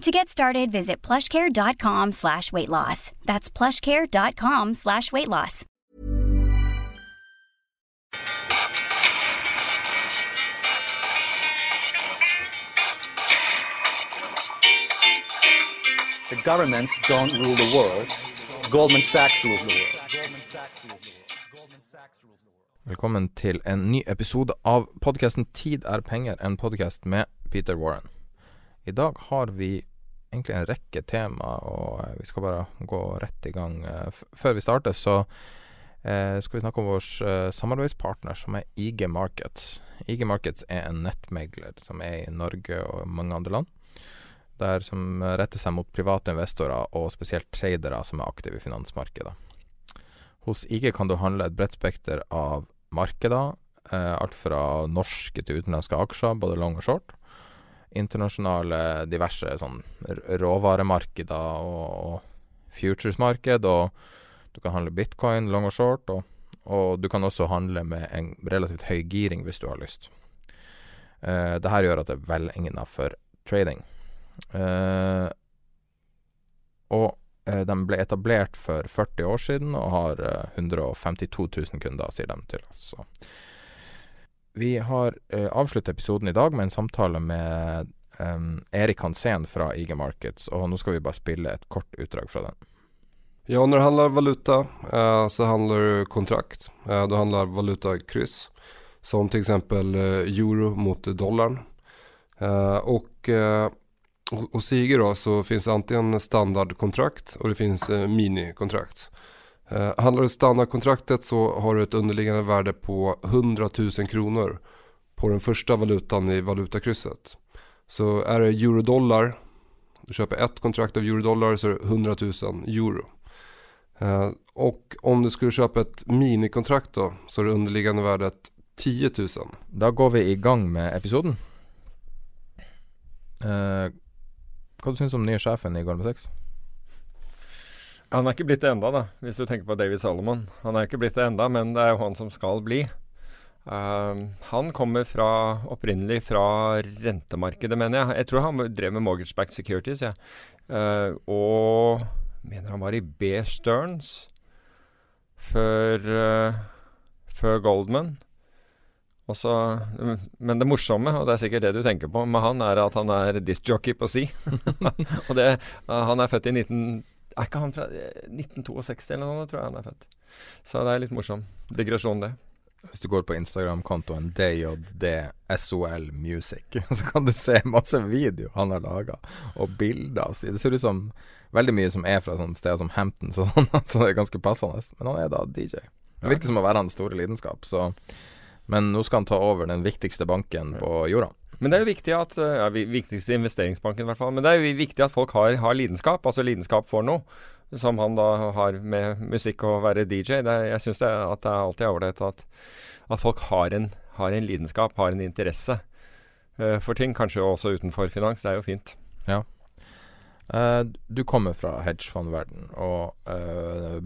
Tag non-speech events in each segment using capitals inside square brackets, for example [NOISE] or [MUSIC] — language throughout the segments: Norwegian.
To get started, visit plushcare.com slash weight loss. That's plushcare.com slash weight loss. The governments don't rule the world. Goldman Sachs rules the world. Velkommen til en ny episode av podkasten 'Tid er penger', en podkast med Peter Warren. I dag har vi egentlig en rekke tema, og eh, vi skal bare gå rett i gang. Eh, Før vi starter, så eh, skal vi snakke om vår samarbeidspartner, som er IG Markets. IG Markets er en nettmegler som er i Norge og mange andre land. Der som retter seg mot private investorer, og spesielt tradere som er aktive i finansmarkedet. Hos IG kan du handle et bredt spekter av markeder, alt fra norske til utenlandske aksjer, både long og short. Internasjonale diverse sånn råvaremarkeder og, og futuresmarked, og du kan handle bitcoin, long og short, og, og du kan også handle med en relativt høy giring hvis du har lyst. Uh, det her gjør at det er velegnet for trading. Uh, og uh, De ble etablert for 40 år siden og har uh, 152 000 kunder, sier de til oss. Så. Vi har uh, avsluttet episoden i dag med en samtale med um, Erik Hansen fra IG Markets, og nå skal vi bare spille et kort utdrag fra den. Ja, når det handler valuta uh, så handler det kontrakt. Eh, handler handlar valutakryss. Som f.eks. eh, euro mot dollarn. Uh, og hos IG då så finns det antingen standardkontrakt og det finns minikontrakt. Eh, handlar du standardkontraktet så har du ett underliggande värde på 100 000 kronor på den första valutan i valutakrysset. Så är det euro-dollar, du köper ett kontrakt av euro-dollar så är det 100 000 euro. Eh, och om du skulle köpa ett minikontrakt då så är det underliggande värdet 10 000. Da går vi i gang med episoden. Eh, hva du om nye sjefen i Goldman Sachs? Han er ikke blitt det enda, da, hvis du tenker på David Solomon. Han er ikke blitt det enda, men det er jo han som skal bli. Uh, han kommer fra, opprinnelig fra rentemarkedet, mener jeg. Jeg tror han drev med mortgage back securities, Ja. Uh, og mener han var i B. Stearns før, uh, før Goldman. Også, men det morsomme, og det er sikkert det du tenker på med han, er at han er disjockey på si. [LAUGHS] og det, han er født i 19... Er ikke han fra eh, 1962 eller noe, tror jeg han er født. Så det er litt morsom digresjon, det. Hvis du går på Instagram-kontoen DJDSOL Music, [LAUGHS] så kan du se masse video han har laga, og bilder. Det ser ut som veldig mye som er fra sånne steder som Hamptons og [LAUGHS] sånn, så det er ganske passende. Men han er da DJ. Det virker som å være hans store lidenskap, så Men nå skal han ta over den viktigste banken på jorda. Men det er jo viktig at eh, ja, vi- Viktigste investeringsbanken, i hvert fall. Men det er jo viktig at folk har, har lidenskap, altså lidenskap for noe. Som han da har med musikk og være DJ. Det, er- jeg syns at det er alltid er ålreit at, at folk har en, har en lidenskap, har en interesse uh, for ting. Kanskje også utenfor finans. Det er jo fint. Eh, du kommer fra hedgefondverden, og uh,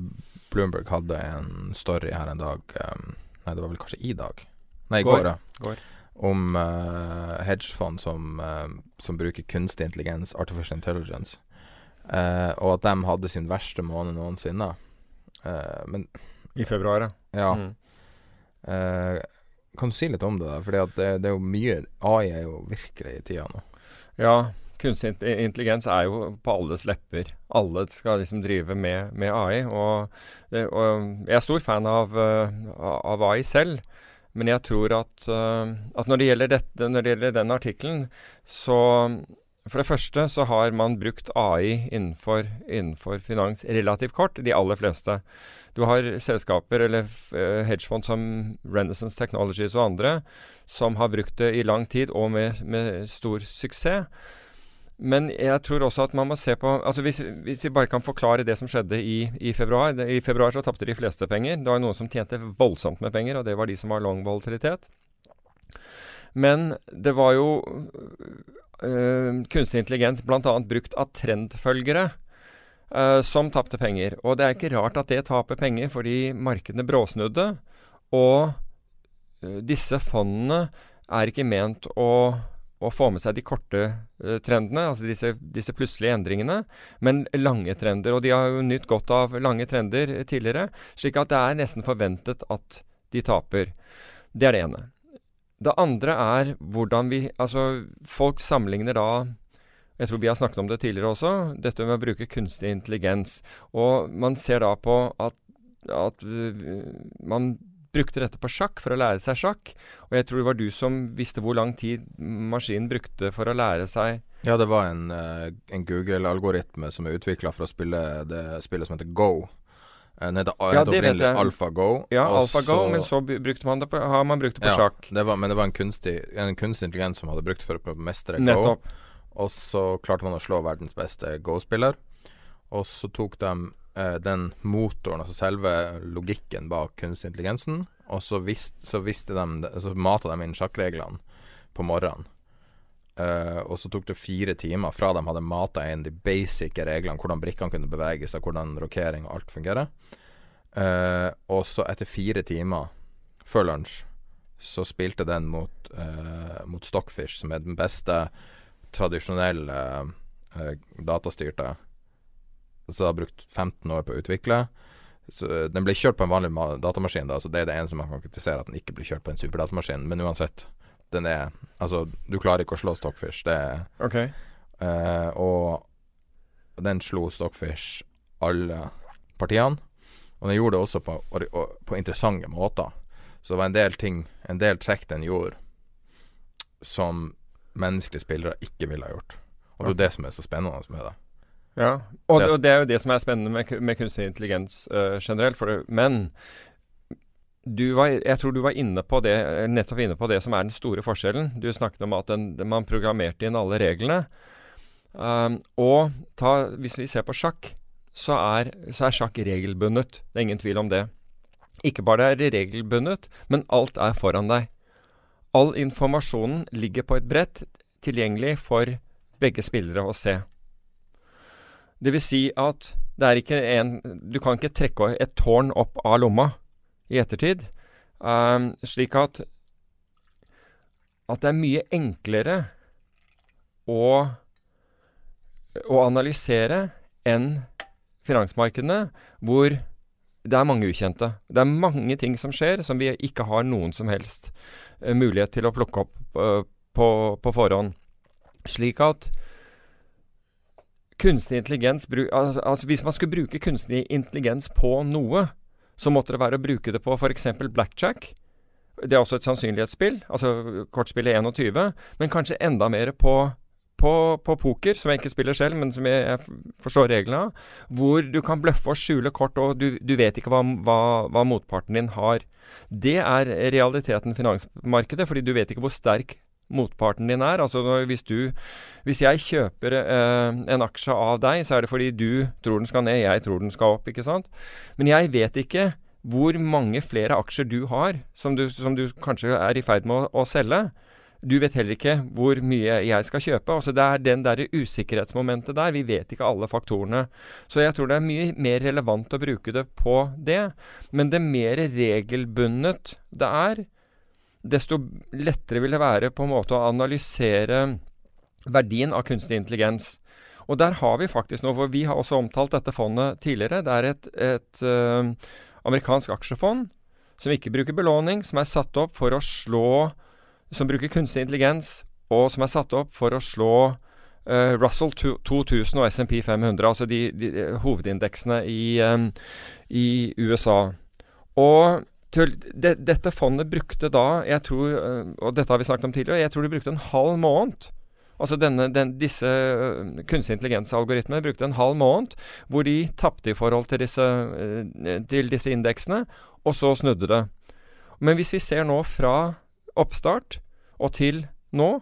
Bloomberg hadde en story her en dag um, Nei, det var vel kanskje i dag? Nei, i Går. går, ja. Går. Om uh, hedgefond som, uh, som bruker kunstig intelligens, artificial intelligence, uh, og at de hadde sin verste måned noensinne. Eh, men I februar, ja. Mm. eh, Kan du si litt om det? da? Fordi at det, det er jo mye AI er jo virkelig i tida nå. Ja, kunstig intelligens er jo på alles lepper. Alle skal liksom drive med, med AI. Og, og, jeg er stor fan av, av AI selv. Men jeg tror at, at når, det gjelder dette, når det gjelder den artikkelen, så for det første så har man brukt AI innenfor, innenfor finans relativt kort, de aller fleste. Du har selskaper eller uh, hedgefond som Renaissance Technologies og andre som har brukt det i lang tid og med, med stor suksess. Men jeg tror også at man må se på altså hvis, hvis vi bare kan forklare det som skjedde i, i februar. I februar så tapte de fleste penger. Det var noen som tjente voldsomt med penger, og det var de som var long volatilitet. Men det var jo øh, kunstig intelligens bl.a. brukt av trendfølgere øh, som tapte penger. Og det er ikke rart at det taper penger, fordi markedene bråsnudde. Og øh, disse fondene er ikke ment å, å få med seg de korte uh, trendene, altså disse, disse, plutselige endringene, men lange trender. Og de har jo nytt godt av lange trender tidligere, slik at det er nesten forventet at de taper. Det er det ene. Det andre er hvordan vi Altså, folk sammenligner da jeg tror vi har snakket om det tidligere også, dette med å bruke kunstig intelligens. Og man ser da på at, at uh, man brukte dette på sjakk for å lære seg sjakk. Og jeg tror det var du som visste hvor lang tid maskinen brukte for å lære seg Ja, det var en, uh, en Google-algoritme som er utvikla for å spille det spillet som heter Go. Eh, heter, ja, det vet. AlphaGo. Ja, AlphaGo, men så brukte man det på, har man brukt det på ja, sjakk. Det var, men det var en kunstig, en kunstig intelligens som hadde brukt for å mestre Go. Og så klarte man å slå verdens beste Go-spiller. Og så tok de eh, den motoren, altså selve logikken bak kunstig intelligensen, og så, visst, så visste de Så mata de inn sjakkreglene på morgenen. Uh, og så tok det fire timer fra de hadde mata inn de basic reglene, hvordan brikkene kunne bevege seg, hvordan rokering og alt fungerer. Uh, og så etter fire timer før lunsj så spilte den mot, uh, mot Stockfish, som er den beste tradisjonelle datastyrte. Så det har brukt 15 år på å utvikle. Så, den ble kjørt på en vanlig datamaskin, da, så det er det eneste man kan kritisere, at den ikke blir kjørt på en superdatamaskin. Men uansett, den er Altså, du klarer ikke å slå Stockfish. Det er okay. uh, Og den slo Stockfish alle partiene. Og den gjorde det også på, på, interessante måter. Så det var en del ting, en del trekk den gjorde, som menneskelige spillere ikke ville ha gjort. Og det er det som er så spennende med det. Ja, og det, og det er jo det som er spennende med, med kunstig intelligens uh, generelt. Det, men var, jeg tror du var inne på det, nettopp inne på det som er den store forskjellen. Du snakket om at den, man programmerte inn alle reglene. Um, og ta, hvis vi ser på sjakk, så er, så er, sjakk regelbundet. Det er ingen tvil om det. Ikke bare det er regelbundet, men alt er foran deg. All informasjonen ligger på et brett, tilgjengelig for begge spillere å se. Det vil si at det er ikke en Du kan ikke trekke et tårn opp av lomma i ettertid. Um, slik at at det er mye enklere å, å analysere enn finansmarkedene, hvor det er mange ukjente. Det er mange ting som skjer som vi ikke har noen som helst uh, mulighet til å plukke opp uh, på, på, forhånd. Slik at kunstig intelligens altså, Hvis man skulle bruke kunstig intelligens på noe, så måtte det være å bruke det på f.eks. blackjack. Det er også et sannsynlighetsspill, altså kortspillet 21, men kanskje enda mer på, på, på, poker, som jeg ikke spiller selv, men som jeg forstår reglene av, hvor du kan bløffe og skjule kort, og du, du vet ikke hva, hva, hva, motparten din har. Det er realiteten finansmarkedet, fordi du vet ikke hvor sterk motparten din er. Altså hvis du Hvis jeg kjøper eh, en aksje av deg, så er det fordi du tror den skal ned, jeg tror den skal opp, ikke sant? Men jeg vet ikke hvor mange flere aksjer du har som du, som du kanskje er i ferd med å, å, selge. Du vet heller ikke hvor mye jeg skal kjøpe. Altså Det er den der usikkerhetsmomentet der. Vi vet ikke alle faktorene. Så jeg tror det er mye mer relevant å bruke det på det. Men det mer regelbundet det er, desto lettere vil det være på en måte å analysere verdien av kunstig intelligens. Og der har vi faktisk noe, for vi har også omtalt dette fondet tidligere. Det er et, et uh, amerikansk aksjefond som ikke bruker belåning, som er satt opp for å slå Som bruker kunstig intelligens, og som er satt opp for å slå uh, Russell 2000 og SMP 500, altså de, de, de hovedindeksene i, um, i, USA. Og de, dette fondet brukte da, jeg tror, og dette har vi snakket om tidligere, jeg tror de brukte en halv måned Altså denne, den, disse kunstig intelligens-algoritmene brukte en halv måned hvor de tapte i forhold til disse, til disse indeksene, og så snudde det. Men hvis vi ser nå fra oppstart og til nå,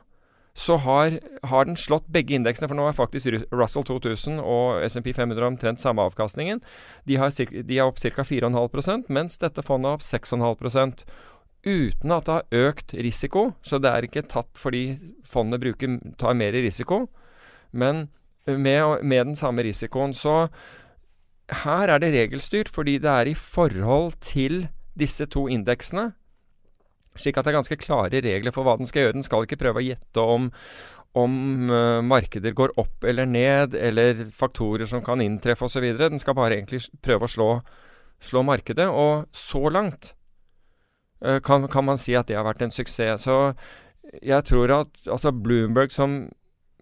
så har, har, den slått begge indeksene. For nå er faktisk Russell 2000 og SMP 500 omtrent samme avkastningen. De, har, de er opp ca. 4,5 mens dette fondet er opp 6,5 Uten at det har økt risiko. Så det er ikke tatt fordi fondet bruker, tar mer risiko. Men med, med den samme risikoen. Så her er det regelstyrt fordi det er i forhold til disse to indeksene slik at det er ganske klare regler for hva den skal gjøre. Den skal ikke prøve å gjette om, om uh, markeder går opp eller ned, eller faktorer som kan inntreffe osv. Den skal bare egentlig prøve å slå, slå markedet. Og så langt uh, kan, kan, man si at det har vært en suksess. Så jeg tror at altså Bloomberg som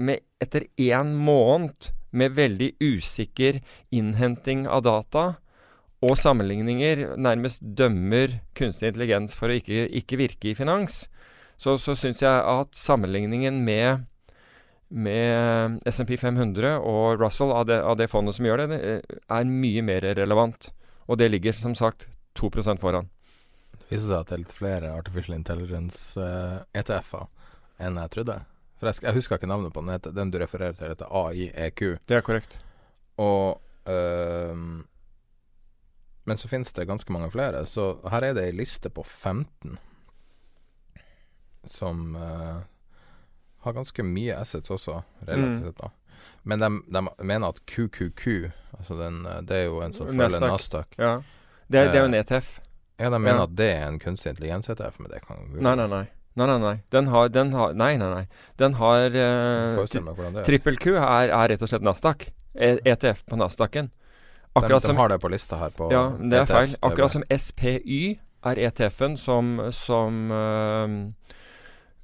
med, etter én måned med veldig usikker innhenting av data, og sammenligninger nærmest dømmer kunstig intelligens for å ikke, ikke virke i finans, så, så syns jeg at sammenligningen med, med SMP 500 og Russell av det, av det, fondet som gjør det, er mye mer relevant. Og det ligger som sagt 2 foran. Det viser seg at det er litt flere Artificial Intelligence-ETF-er eh, e enn jeg trodde. For jeg, jeg, husker ikke navnet på den. Den du refererer til, heter AIEQ. Det er korrekt. Og øh, men så finnes det ganske mange flere. Så her er det ei liste på 15 som uh, har ganske mye assets også, relativt sett. Mm. Men de, de, mener at QQQ, altså den, eh, det er jo en som følger Nasdaq. Ja. Det, det, er jo en ETF. Ja, de mener ja. at det er en kunstig intelligens-ETF, men det kan Nei, nei, nei. Nei, nei, nei. Den har, den har Nei, nei, nei. Den har uh, Trippel Q er, er, rett og slett Nasdaq. ETF på Nasdaqen. Akkurat de, de har det på lista her på Ja, det er ETF, feil. Akkurat som SPY er ETF-en som, som, uh,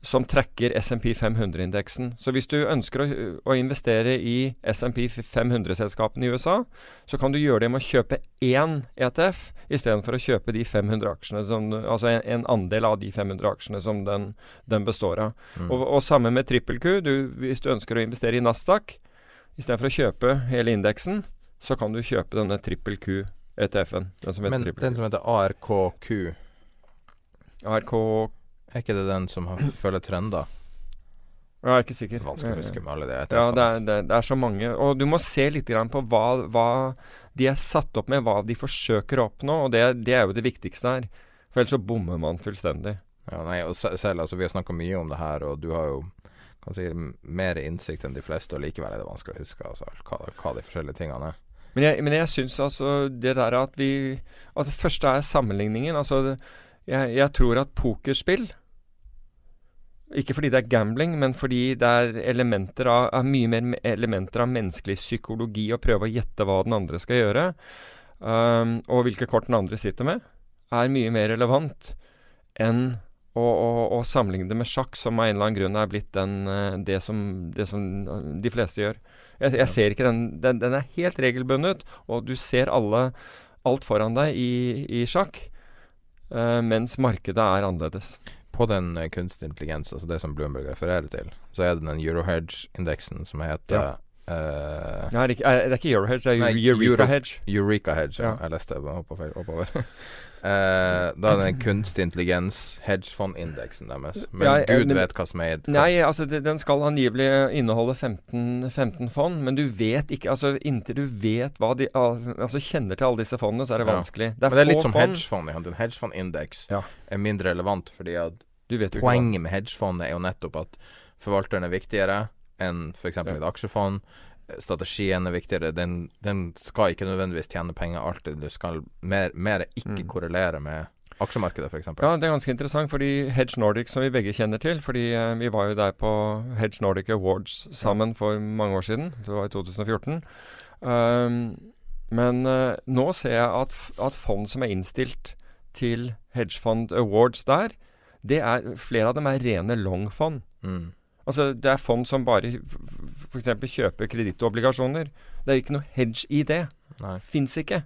som trekker SMP 500-indeksen. Så hvis du ønsker å, å investere i SMP 500-selskapene i USA, så kan du gjøre det med å kjøpe én ETF istedenfor å kjøpe de 500 aksjene, som, altså en, en, andel av de 500 aksjene som den, den består av. Mm. Og, og sammen med TrippelQ, du, hvis du ønsker å investere i Nasdaq, istedenfor å kjøpe hele indeksen, så kan du kjøpe denne trippel Q-ETF-en. Den Men den som heter ARKQ ARK Er ikke det den som har, følger trender? Jeg er ikke sikker. Vanskelig å huske med alle det. Ja, det er, det, det er, så mange. Og du må se litt på hva, hva, de er satt opp med, hva de forsøker å oppnå. Og det, det er jo det viktigste her. For ellers så bommer man fullstendig. Ja, nei, og selv, altså Vi har snakka mye om det her, og du har jo kan si, mer innsikt enn de fleste, og likevel er det vanskelig å huske altså, hva, hva de forskjellige tingene er. Men jeg, men jeg syns altså det der at vi Altså, det første er sammenligningen. Altså, jeg, jeg tror at pokerspill ikke fordi det er gambling, men fordi det er elementer av, er mye mer elementer av menneskelig psykologi å prøve å gjette hva den andre skal gjøre, um, og hvilke kort den andre sitter med, er mye mer relevant enn å, og, og, sammenligne det med sjakk, som av en eller annen grunn er blitt den, eh, det, som, det, som, de fleste gjør. Jeg, jeg ser ikke den, den, den er helt regelbundet, og du ser alle, alt foran deg i, i sjakk, uh, mens markedet er annerledes. På den kunstig intelligens, altså det som Bloomberg refererer til, så er det den Eurohedge-indeksen som heter ja. Uh, Nei, det er, ikke, det er Nei, Eurohedge, det er Eureka Hedge. Eureka Hedge, ja. Jeg leste det oppover. uh, [LAUGHS] da er det kunstig intelligens hedgefondindeksen deres. Men ja, gud men, vet hva som er Nei, altså det, den skal angivelig inneholde 15, 15, fond, men du vet ikke Altså inntil du vet hva de Altså kjenner til alle disse fondene, så er det vanskelig. Det er, men det er litt som hedgefond. En hedgefondindeks ja. er mindre relevant fordi at poenget med hedgefondet er jo nettopp at forvalteren er viktigere enn f.eks. Ja. et aksjefond strategien er viktigere. Den, den, skal ikke nødvendigvis tjene penger alltid. Du skal mer, mer ikke mm. korrelere med aksjemarkedet, f.eks. Ja, det er ganske interessant, fordi Hedge Nordic, som vi begge kjenner til Fordi eh, vi var jo der på Hedge Nordic Awards sammen for mange år siden. Det var i 2014. Um, men uh, nå ser jeg at, at fond som er innstilt til Hedgefond Awards der, det er flere av dem er rene long-fond. Mm. Altså, det er fond som bare f.eks. kjøper kredittobligasjoner. Det er jo ikke noe hedge i det. Fins ikke.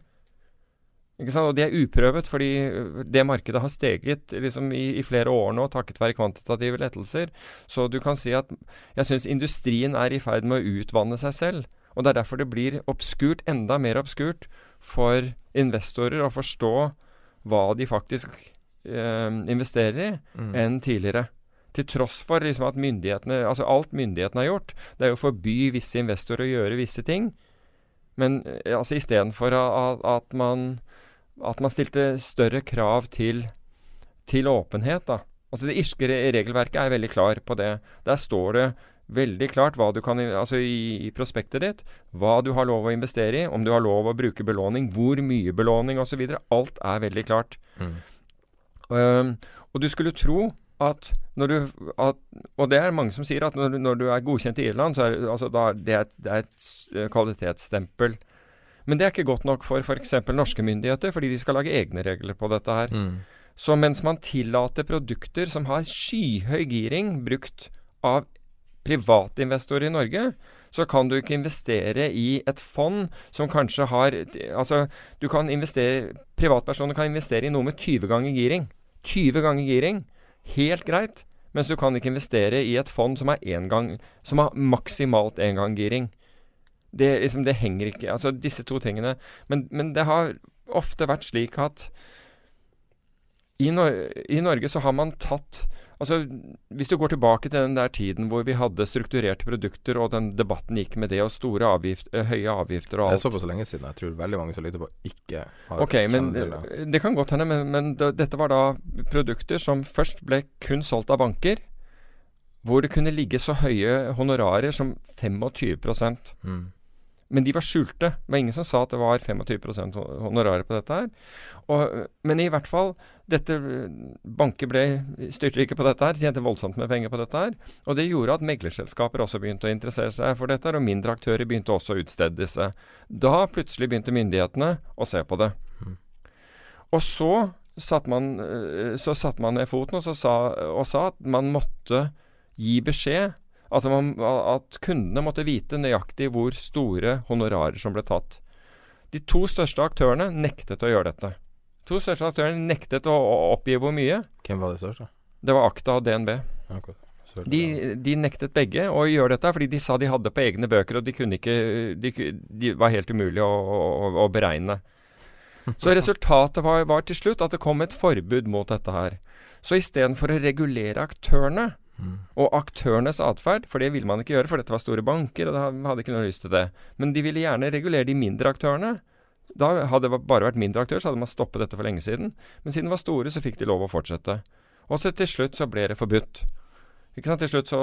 Ikke sant? Og det er uprøvet, fordi øh, det markedet har steget liksom, i, i, flere år nå takket være kvantitative lettelser. Så du kan si at jeg syns industrien er i ferd med å utvanne seg selv. Og det er derfor det blir obskurt, enda mer obskurt, for investorer å forstå hva de faktisk eh, investerer i, mm. enn tidligere. Til tross for liksom, at myndighetene Altså alt myndighetene har gjort, det er jo å forby visse investorer å gjøre visse ting. Men eh, altså istedenfor at, at man at man stilte større krav til, til åpenhet. da. Altså Det irske regelverket er veldig klar på det. Der står det veldig klart hva du kan, altså i, i, prospektet ditt, hva du har lov å investere i, om du har lov å bruke belåning, hvor mye belåning osv. Alt er veldig klart. Mm. Um, og du skulle tro at når du at, Og det er mange som sier at når, når du er godkjent i Irland, så er altså, da, det, er, det er et kvalitetsstempel. Men det er ikke godt nok for f.eks. norske myndigheter, fordi de skal lage egne regler på dette her. Mm. Så mens man tillater produkter som har skyhøy giring brukt av privatinvestorer i Norge, så kan du ikke investere i et fond som kanskje har Altså, du kan investere Privatpersoner kan investere i noe med 20 ganger giring. 20 ganger giring. Helt greit. Mens du kan ikke investere i et fond som, gang, som har maksimalt engang giring. Det, liksom, det, henger ikke Altså disse to tingene. Men, men det har ofte vært slik at i, no i, Norge så har man tatt Altså Hvis du går tilbake til den der tiden hvor vi hadde strukturerte produkter, og den debatten gikk med det, og store avgift, eh, høye avgifter og alt Det er såpass lenge siden. Jeg tror veldig mange som lytter på, ikke har Ok, men det. det kan godt hende, men, men det, dette var da produkter som først ble kun solgt av banker hvor det kunne ligge så høye honorarer som 25 mm. Men de var skjulte. Det var ingen som sa at det var 25% honorarer på dette her. Og, men i hvert fall dette, Banker ble styrtrike på dette her, tjente voldsomt med penger på dette her. Og det gjorde at meglerselskaper også begynte å interessere seg for dette, her, og mindre aktører begynte også å utstede disse. Da plutselig begynte myndighetene å se på det. Mm. Og så satte man, eh, så satte man ned foten og, sa, og sa at man måtte gi beskjed Altså man, at kundene måtte vite nøyaktig hvor store honorarer som ble tatt. De to største aktørene nektet å gjøre dette. To største aktørene nektet å oppgi hvor mye. Hvem var de største? Det var Akta og DNB. De, de, nektet begge å gjøre dette fordi de sa de hadde på egne bøker, og de kunne ikke De, de var helt umulig å, å, å, beregne. Så [LAUGHS] resultatet var, var til slutt at det kom et forbud mot dette her. Så istedenfor å regulere aktørene, Og aktørenes atferd, for det ville man ikke gjøre, for dette var store banker, og de hadde ikke noe lyst til det. Men de ville gjerne regulere de mindre aktørene. Da hadde det bare vært mindre aktører, så hadde man stoppet dette for lenge siden. Men siden det var store, så fikk de lov å fortsette. Og så til slutt så ble det forbudt. Ikke sant? Til slutt så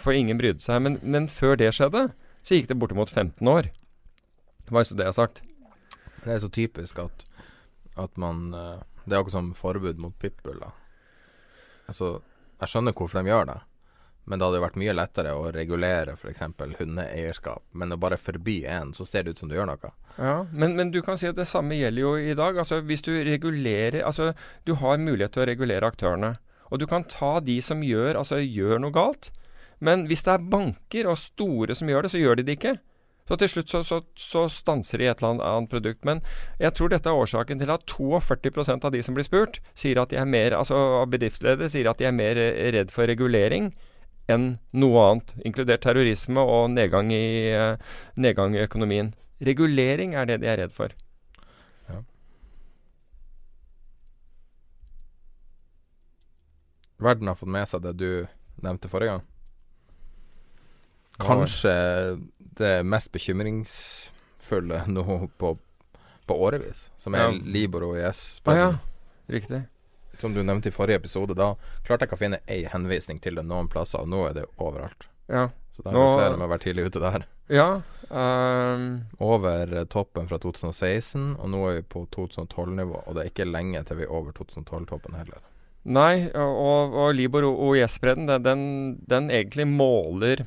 får ingen brydde seg. Men, men, før det skjedde, så gikk det bortimot 15 år. Det var jo så det jeg har sagt. Det er så typisk at, at man eh, Det er akkurat som forbud mot pitbull. Da. Altså jeg skjønner hvorfor de gjør det, men det hadde jo vært mye lettere å regulere f.eks. hundeeierskap. Men å bare forby én, så ser det ut som du gjør noe. Ja, men, men, du kan si at det samme gjelder jo i dag. Altså Hvis du regulerer Altså, du har mulighet til å regulere aktørene. Og du kan ta de som gjør, altså, gjør noe galt. Men hvis det er banker og store som gjør det, så gjør de det ikke. Så til slutt så, så, så, stanser de et eller annet produkt. Men jeg tror dette er årsaken til at 42% av de som blir spurt, sier at de er mer, altså bedriftsledere sier at de er mer redd for regulering enn noe annet, inkludert terrorisme og nedgang i, uh, nedgang i økonomien. Regulering er det de er redd for. Ja. Verden har fått med seg det du nevnte forrige gang. Kanskje det mest bekymringsfulle nå på, på årevis, som er ja. Libor og IS. Ah, ja. Riktig. Som du nevnte i forrige episode, da klarte jeg ikke å finne ei henvisning til det noen plasser, og nå er det overalt. Ja. Så da gratulerer jeg med å være tidlig ute der. Ja. Um, over toppen fra 2016, og nå er vi på 2012-nivå, og det er ikke lenge til vi er over 2012-toppen heller. Nei, og, og Libor og IS-bredden, den, den egentlig måler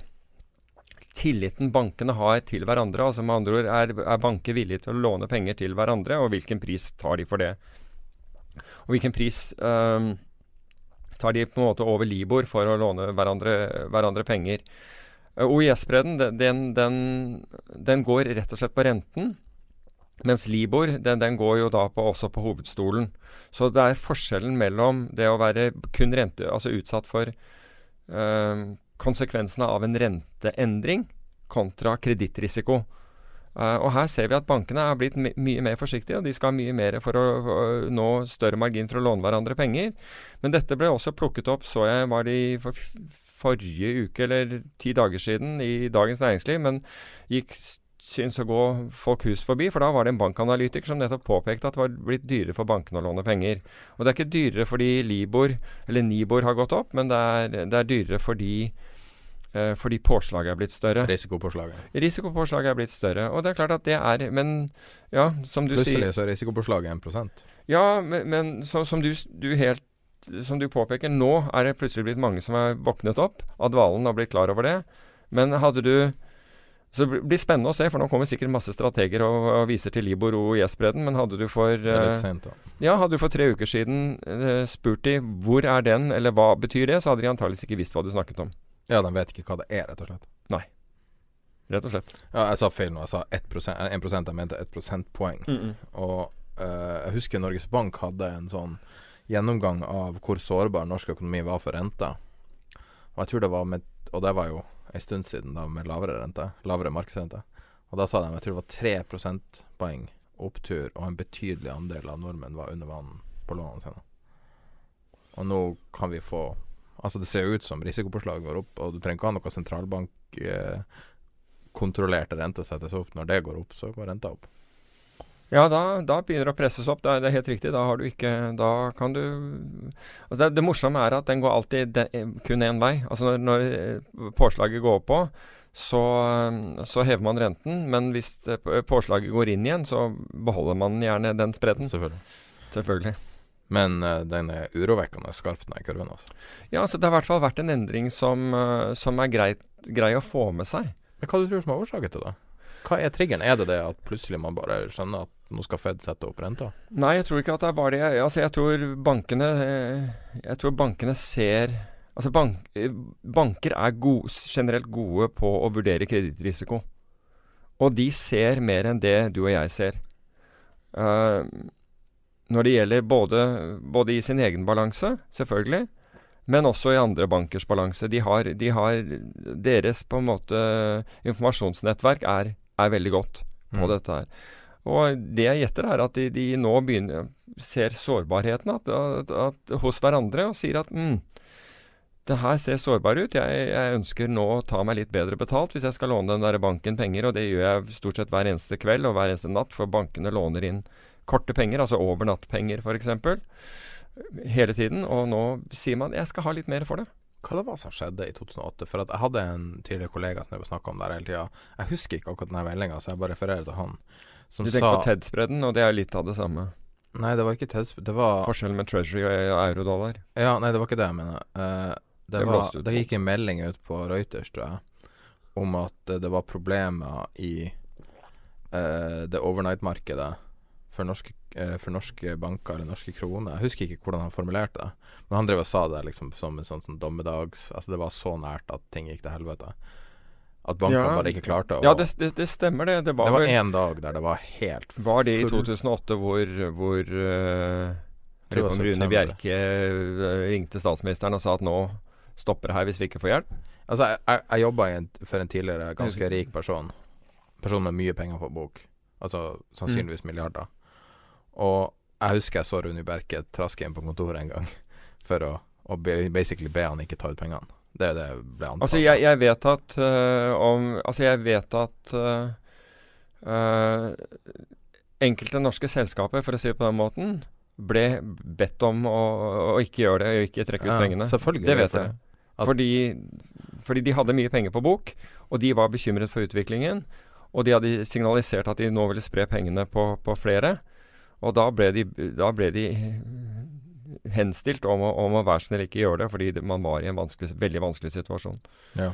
tilliten bankene har til hverandre. Altså med andre ord, er, er, banker villige til å låne penger til hverandre, og hvilken pris tar de for det? Og hvilken pris um, tar de på en måte over Libor for å låne hverandre, hverandre penger. Uh, OIS-bredden den, den, den, går rett og slett på renten. Mens Libor den, den går jo da på, også på hovedstolen. Så det er forskjellen mellom det å være kun rente, altså utsatt for uh, konsekvensene av en renteendring kontra kredittrisiko. Uh, og her ser vi at bankene er blitt my mye mer forsiktige, og de skal ha mye mer for å, uh, nå større margin for å låne hverandre penger. Men dette ble også plukket opp, så jeg var det i for, forrige uke eller ti dager siden i Dagens Næringsliv, men gikk syns å gå folk hus forbi, for da var det en bankanalytiker som nettopp påpekte at det var blitt dyrere for bankene å låne penger. Og det er ikke dyrere fordi Libor, eller Nibor har gått opp, men det er, det er dyrere fordi Uh, fordi påslaget er blitt større. Risikopåslaget. Risikopåslaget er blitt større. Og det er klart at det er Men ja, som du Plutselig sier Plutselig så er risikopåslaget 1 Ja, men, men så, som, du, du helt, som du påpeker, nå er det plutselig blitt mange som er våknet opp av dvalen og blitt klar over det. Men hadde du så det blir spennende å se, for nå kommer sikkert masse strateger og, og viser til Libor og IS-bredden. Men hadde du for uh, sent, ja, hadde du for tre uker siden uh, spurt de hvor er den, eller hva betyr det, så hadde de antakeligvis ikke visst hva du snakket om. Ja, de vet ikke hva det er, rett og slett. Nei. Rett og slett. Ja, jeg sa feil nå. Jeg sa 1 1 jeg mente 1 prosentpoeng. Mm -mm. Og uh, jeg husker Norges Bank hadde en sånn gjennomgang av hvor sårbar norsk økonomi var for renta. Og jeg tror det var med Og det var jo en stund siden da med lavere rente. Lavere markedsrente. Og da sa de jeg tror det var 3 prosentpoeng opptur, og en betydelig andel av nordmenn var under vann på lånene sine. Og nå kan vi få Altså Det ser jo ut som risikopåslaget går opp, og du trenger ikke ha noe sentralbankkontrollerte eh, rente settes opp. Når det går opp, så går renta opp. Ja, da, da, begynner det å presses opp. Det er, det er, helt riktig. Da har du ikke Da kan du altså det, det, morsomme er at den går alltid de, kun én vei. Altså når, når, eh, påslaget går opp på, så, så, hever man renten. Men hvis eh, påslaget går inn igjen, så beholder man gjerne den spredden. Selvfølgelig. Selvfølgelig. Men den er urovekkende skarp, den kurven. Altså. Ja, altså det har i hvert fall vært en endring som, som er grei, grei, å få med seg. Men Hva du tror du som er årsaken til det? Hva er triggeren? Er det det at plutselig man bare skjønner at nå skal Fed sette opp renta? Nei, jeg tror ikke at det er bare det. Altså, jeg tror bankene eh, Jeg tror bankene ser Altså, bank, banker er gode, generelt gode på å vurdere kredittrisiko. Og de ser mer enn det du og jeg ser. Uh, når det gjelder både, både, i sin egen balanse, selvfølgelig, men også i andre bankers balanse. De har, de har Deres på en måte informasjonsnettverk er, er veldig godt på mm. dette her. Og det jeg gjetter, er at de, de nå begynner, ser sårbarheten at, at, at, hos hverandre og sier at mm, det her ser sårbar ut. Jeg, jeg, ønsker nå å ta meg litt bedre betalt hvis jeg skal låne den der banken penger, og det gjør jeg stort sett hver eneste kveld og hver eneste natt, for bankene låner inn korte penger, altså overnattpenger f.eks., hele tiden. Og nå sier man jeg skal ha litt mer for det. Hva det var som skjedde i 2008? For jeg hadde en tidligere kollega som jeg snakka om der hele tida. Jeg husker ikke akkurat denne meldinga, så jeg bare refererer til han. Som du tenker sa, på TED-spredden, og det er litt av det samme? Nei, det var ikke TED Det var Forskjellen med Treasury og eurodollar? Ja, nei, det var ikke det jeg mener. Uh, det, det, var, det gikk en melding ut på Reuters, tror jeg, om at uh, det var problemer i uh, det overnight-markedet for norske, eh, for norske, banker eller norske kroner. Jeg husker ikke hvordan han formulerte det, men han drev og sa det liksom som en sånn, sånn dommedags Altså det var så nært at ting gikk til helvete. At bankene ja, bare ikke klarte å Ja, det, det, det stemmer, det. Det var, det en dag der det var helt Var det i 2008 hvor, hvor uh, Rune Bjerke uh, ringte statsministeren og sa at nå stopper det her hvis vi ikke får hjelp? Altså, jeg, jeg, jeg jobba for en tidligere ganske rik person. Person med mye penger på bok. Altså sannsynligvis mm. milliarder. Og jeg husker jeg så Rune Berke traske inn på kontoret en gang [LAUGHS] for å, å basically be han ikke ta ut pengene. Det er det ble antatt. Altså, jeg, jeg vet at uh, om Altså, jeg vet at uh, uh, enkelte norske selskaper, for å si det på den måten, ble bedt om å, å ikke gjøre det, og ikke trekke ut ja, pengene. Selvfølgelig. Det vet jeg. Fordi, fordi de hadde mye penger på bok, og de var bekymret for utviklingen. Og de hadde signalisert at de nå ville spre pengene på, på flere. Og da ble de, da ble de henstilt om å, om å være snill ikke gjøre det, fordi man var i en vanskelig, veldig vanskelig situasjon. Ja.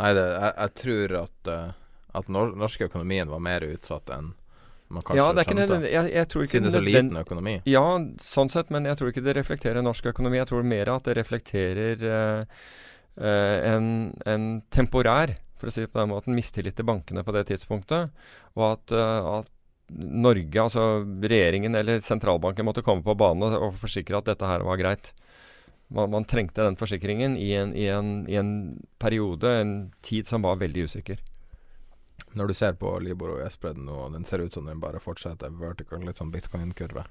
Nei, det, jeg, jeg, tror at, uh, at nor norske økonomien var mer utsatt enn Man kanskje Ja, det er ikke nødvendig jeg, jeg tror ikke Siden det er så liten økonomi. Ja, sånn sett, men jeg tror ikke det reflekterer norsk økonomi. Jeg tror mer at det reflekterer eh, eh, en, en temporær, for å si det på den måten, mistillit til bankene på det tidspunktet. Og at, eh, at Norge, altså regjeringen eller sentralbanken, måtte komme på banen og, forsikre at dette her var greit. Man, man trengte den forsikringen i en, i, en, i en periode, en tid som var veldig usikker. Når du ser på Libor og S-bredden nå, den ser ut som den bare fortsetter vertical, litt sånn bitcoin-kurve.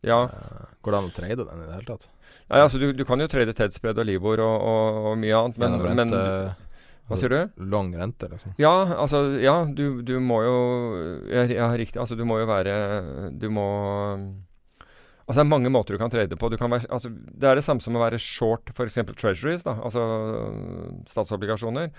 Ja, Eh, Går det an å trade den i det hele tatt? Nei, altså du, du kan jo trade Tedspread og Libor og, og, og mye annet, men, men rente- Hva sier du? Lang rente, liksom. Ja, altså Ja, du, du må jo ja, ja, riktig. Altså, du må jo være Du må Altså, det er mange måter du kan trade på. Du kan være, altså, det er det samme som å være short f.eks. treasuries, da, altså statsobligasjoner.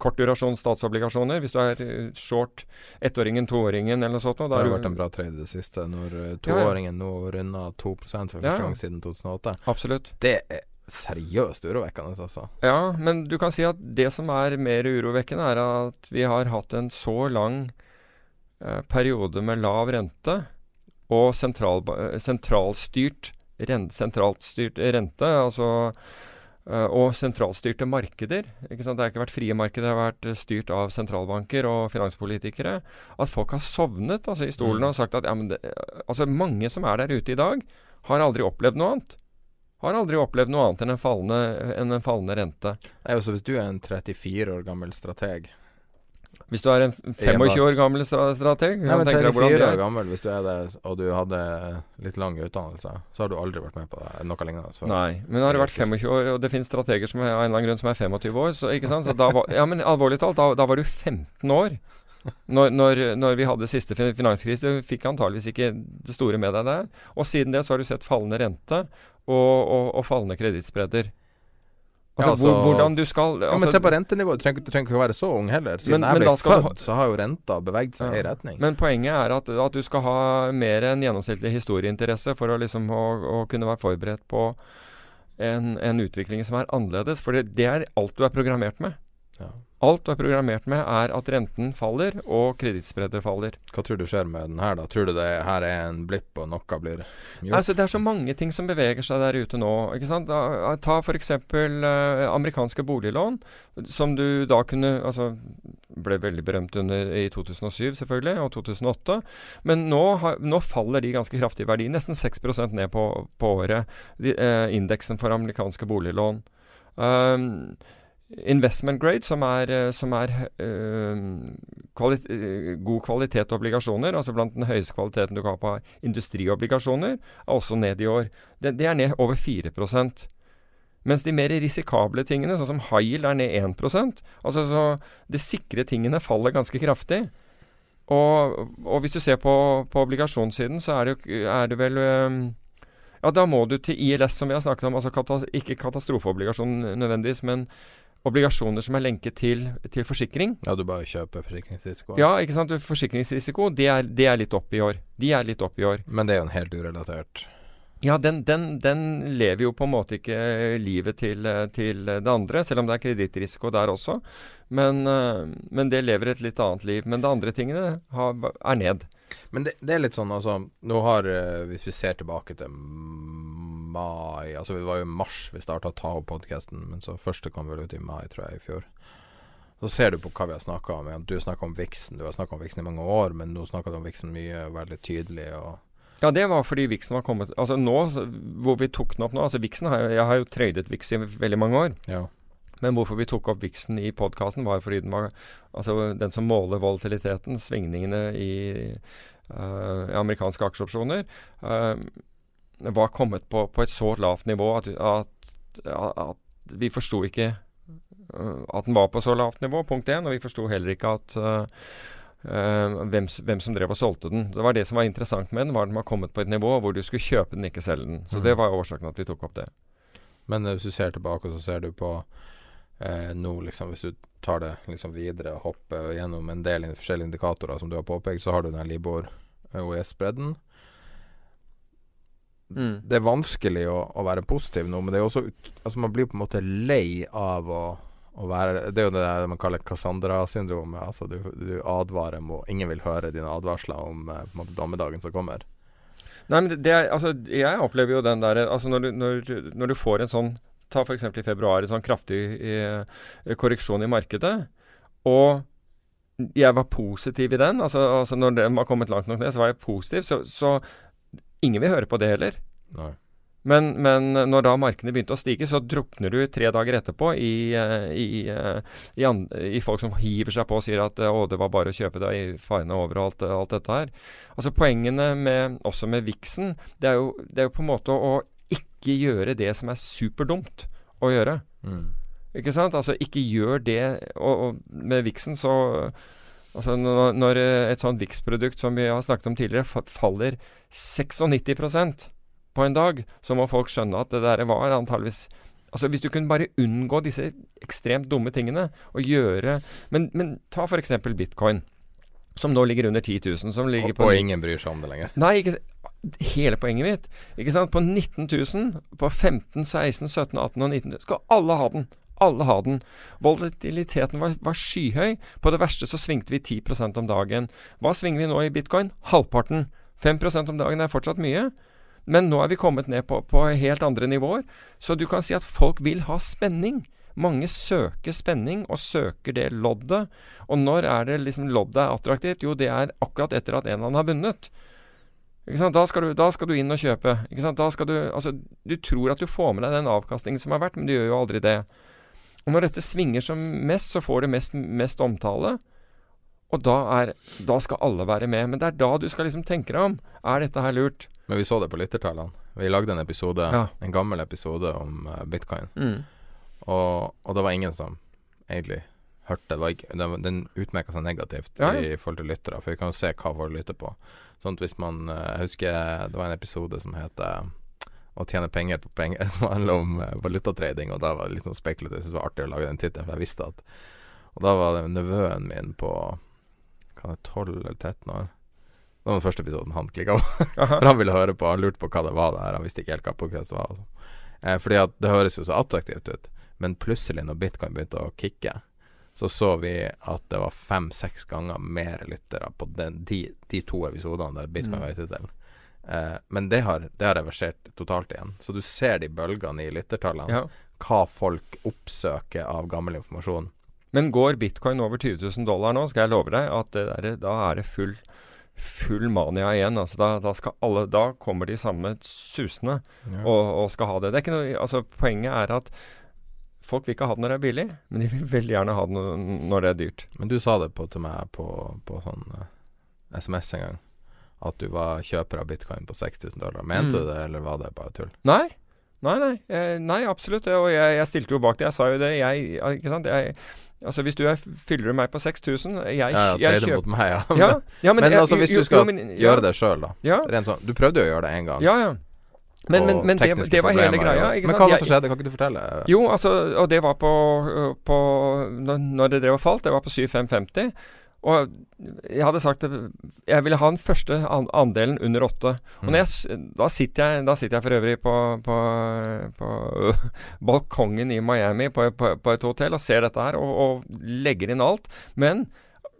Kort durasjon statsobligasjoner. Hvis du er eh, short ettåringen, toåringen eller noe sånt. Det Da har jo du- vært en bra trade i det siste, når toåringen Ja, ja. toåringen nå runda 2 for første Ja, ja. gang siden 2008. Absolutt. Det er seriøst urovekkende, altså. Ja, men du kan si at det som er mer urovekkende, er at vi har hatt en så lang eh, periode med lav rente og sentral, eh, sentralstyrt, rent, sentralstyrt rente, altså eh, og sentralstyrte markeder. Ikke sant? Det har ikke vært frie markeder, det har vært styrt av sentralbanker og finanspolitikere. At folk har sovnet altså, i stolen Mm. og sagt at ja, men det, altså, mange som er der ute i dag, har aldri opplevd noe annet. Har aldri opplevd noe annet enn en fallende, enn en fallende rente. Nei, altså, hvis du er en 34 år gammel strateg Hvis du er en 25 år gammel strateg Nei, men tenker jeg hvordan 34 år gammel, hvis du er det, og du hadde litt lang utdannelse, så har du aldri vært med på det, noe lignende. Så. Nei, men har du vært 25 år, og det finnes strateger som er, av en eller annen grunn som er 25 år, så ikke sant? Så da var, ja, men alvorlig talt, da, da var du 15 år. Når, når, når vi hadde siste fin- finanskrise, du fikk antageligvis ikke det store med deg der. Og siden det så har du sett fallende rente og, og, og fallende kredittspredder. Altså, Ja, altså- hvordan du skal Ja, men altså, se på rentenivået. Du trenger, du trenger ikke å være så ung heller. Siden Men- jeg ble skal du født, så har jo renta beveget seg i retning. Men poenget er at, at du skal ha mer enn gjennomsnittlig historieinteresse for å, liksom, å, å kunne være forberedt på en, en utvikling som er annerledes. For det, det er alt du er programmert med. Ja. Alt du er programmert med, er at renten faller og kredittspredder faller. Hva tror du skjer med den her, da? Tror du det her er en blipp, og noe blir gjort? Altså, det er så mange ting som beveger seg der ute nå. ikke sant? Da, ta f.eks. Eh, amerikanske boliglån, som du da kunne altså, ble veldig berømt under i 2007 selvfølgelig, og 2008. Men nå, har, nå faller de ganske kraftig i verdi. Nesten 6% ned på, på året. De, eh, indeksen for amerikanske boliglån. Um, investment grade, som er, eh, som er øh, kvali eh, god kvalitet obligasjoner, altså blant den høyeste kvaliteten du kan ha på industriobligasjoner, er også ned i år. Det, det er ned over 4% mens de mer risikable tingene, sånn som high yield, er ned 1% Altså så De sikre tingene faller ganske kraftig. Og, og hvis du ser på, på obligasjonssiden, så er det, er det vel Ja, da må du til ILS, som vi har snakket om. Altså katas ikke katastrofeobligasjon nødvendigvis, men obligasjoner som er lenket til, til forsikring. Ja, du bare kjøper forsikringsrisiko. Ja, ikke sant. Forsikringsrisiko, det er, det er litt opp i år. De er litt opp i år. Men det er jo en helt urelatert Ja, den, den, den lever jo på en måte ikke livet til, til det andre, selv om det er kredittrisiko der også. Men, eh, men det lever et litt annet liv. Men det andre tingene har, er ned. Men det, det er litt sånn, altså Nå har eh, Hvis vi ser tilbake til mai Altså det var jo mars vi starta å ta opp podkasten, men så første kom vel ut i mai, tror jeg, i fjor. Så ser du på hva vi har snakka om. Du snakka om Vixen. Du har snakka om Vixen i mange år, men nå snakker du om Vixen mye, veldig tydelig. Ja, det var fordi Vixen var kommet Altså nå hvor vi tok den opp nå Altså Vixen har Jeg har jo tradet Vix i veldig mange år. ja. Men hvorfor vi tok opp Vixen i podkasten, var fordi den var Altså den som måler volatiliteten, svingningene i uh, amerikanske aksjeopsjoner, eh, var kommet på, på et så lavt nivå at, at, at vi forsto ikke eh, at den var på så lavt nivå, punkt én. Og vi forsto heller ikke at eh, hvem, hvem som drev og solgte den. Det var det som var interessant med den, var at den var kommet på et nivå hvor du skulle kjøpe den, ikke selge den. Så mm. det var årsaken at vi tok opp det. Men hvis du ser tilbake, så ser du på eh, nå, liksom, hvis du tar det liksom videre og hopper gjennom en del forskjellige indikatorer som du har påpekt, så har du den Libor OES-bredden. Mm. Det er vanskelig å, å være positiv nå, men det er også Altså Man blir på en måte lei av å, å være Det er jo det man kaller Cassandra-syndromet. Altså du, du advarer mot Ingen vil høre dine advarsler om eh, på en måte dommedagen som kommer. Nei, men det, altså, jeg opplever jo den der altså når du, når, når du får en sånn Ta f.eks. i februar en sånn kraftig eh, korreksjon i markedet. Og jeg var positiv i den. Altså, altså når den var kommet langt nok ned, så var jeg positiv. Så, så ingen vil høre på det heller. Nei. Men, men når da markedene begynte å stige, så drukner du tre dager etterpå i, eh, i, eh, i, i, folk som hiver seg på og sier at å, det var bare å kjøpe det i farene over og alt, alt, dette her. Altså Poengene med, også med Vixen, det er, jo, det er jo på en måte å ikke gjøre det som er superdumt å gjøre. Mm. Ikke sant? Altså ikke gjør det Og, og med Vixen så Altså når, når et sånt Vix-produkt som vi har snakket om tidligere, faller 96% på en dag, så må folk skjønne at det der var antageligvis Altså Hvis du kunne bare unngå disse ekstremt dumme tingene og gjøre Men, men ta f.eks. bitcoin, som nå ligger under 10 000. Som ligger og, på og ingen bryr seg om det lenger. Nei, ikke, hele poenget mitt. Ikke sant? På 19 000, på 15 16 17 18 og 19 000 skal alle ha den. Alle har den. Volatiliteten var, var, skyhøy. På det verste så svingte vi 10% om dagen. Hva svinger vi nå i bitcoin? Halvparten. 5% om dagen er fortsatt mye. Men nå er vi kommet ned på, på helt andre nivåer. Så du kan si at folk vil ha spenning. Mange søker spenning, og søker det loddet. Og når er det liksom loddet er attraktivt? Jo, det er akkurat etter at en eller annen har vunnet. Da skal, du, da skal, du, inn og kjøpe. Du, altså, du, tror at du får med deg den avkastningen som har vært, men du gjør jo aldri det. Og når dette svinger som mest, så får det mest, mest omtale. Og da, er, da, skal alle være med. Men det er da du skal liksom tenke deg om. Er dette her lurt? Men vi så det på lyttertallene. Vi lagde en episode, ja. en gammel episode om uh, bitcoin. Mm. Og, og, det var ingen som egentlig hørte det. Ikke, den, den utmerka seg negativt ja, i forhold til lyttere, for vi kan jo se hva folk lytter på. Sånn at hvis man uh, husker det var en episode som heter å tjene penger på penger, [LAUGHS] som handler om valutatrading, og da var det litt sånn spekulativt. Jeg syntes det var artig å lage den tittelen, for jeg visste at Og da var det nevøen min på Kan det 12 eller 13 år det var den første episoden han klikka på. [LAUGHS] For han ville høre på, han lurte på hva det var der. Han visste ikke helt hva podcast var. Altså. Eh, fordi at det høres jo så attraktivt ut. Men plutselig, når bitcoin begynte å kicke, så så vi at det var fem-seks ganger mer lyttere på den, de, de, to episodene der bitcoin mm. var i tittelen. Eh, men det har, det har, reversert totalt igjen. Så du ser de bølgene i lyttertallene. Ja. Hva folk oppsøker av gammel informasjon. Men går bitcoin over 20 000 dollar nå, skal jeg love deg at der, da er det full full mania igjen. Altså da, da, alle, da, kommer de samme susende ja. og, og, skal ha det. det noe, altså poenget er at folk vil ikke ha det når det er billig, men de vil veldig gjerne ha det når det er dyrt. Men du sa det på, til meg på, på sånn uh, eh, SMS en gang, at du var kjøper av bitcoin på 6000 dollar. Mente mm. du det, eller var det bare tull? Nei. Nei, nei, eh, nei absolutt. Og jeg, jeg, stilte jo bak det. Jeg sa jo det. Jeg, ikke sant? Jeg, Altså Hvis du er, fyller meg på 6000 jeg, Ja, ja kjøper mot meg, ja. ja, ja [LAUGHS] men, men altså hvis du skal jo, men, gjøre det sjøl, da. Ja. Sånn, du prøvde jo å gjøre det én gang. Ja, ja. Men, men, men det, det, var hele greia. men hva var det som skjedde? Kan ikke du fortelle? Jo, altså, og det var på, på når det drev og falt, det var på 7550. Og jeg hadde sagt at jeg ville ha den første andelen under åtte. Og jeg, da, sitter jeg, da, sitter jeg, for øvrig på, på, på [LAUGHS] balkongen i Miami på, på, et hotell og ser dette her og, og legger inn alt. Men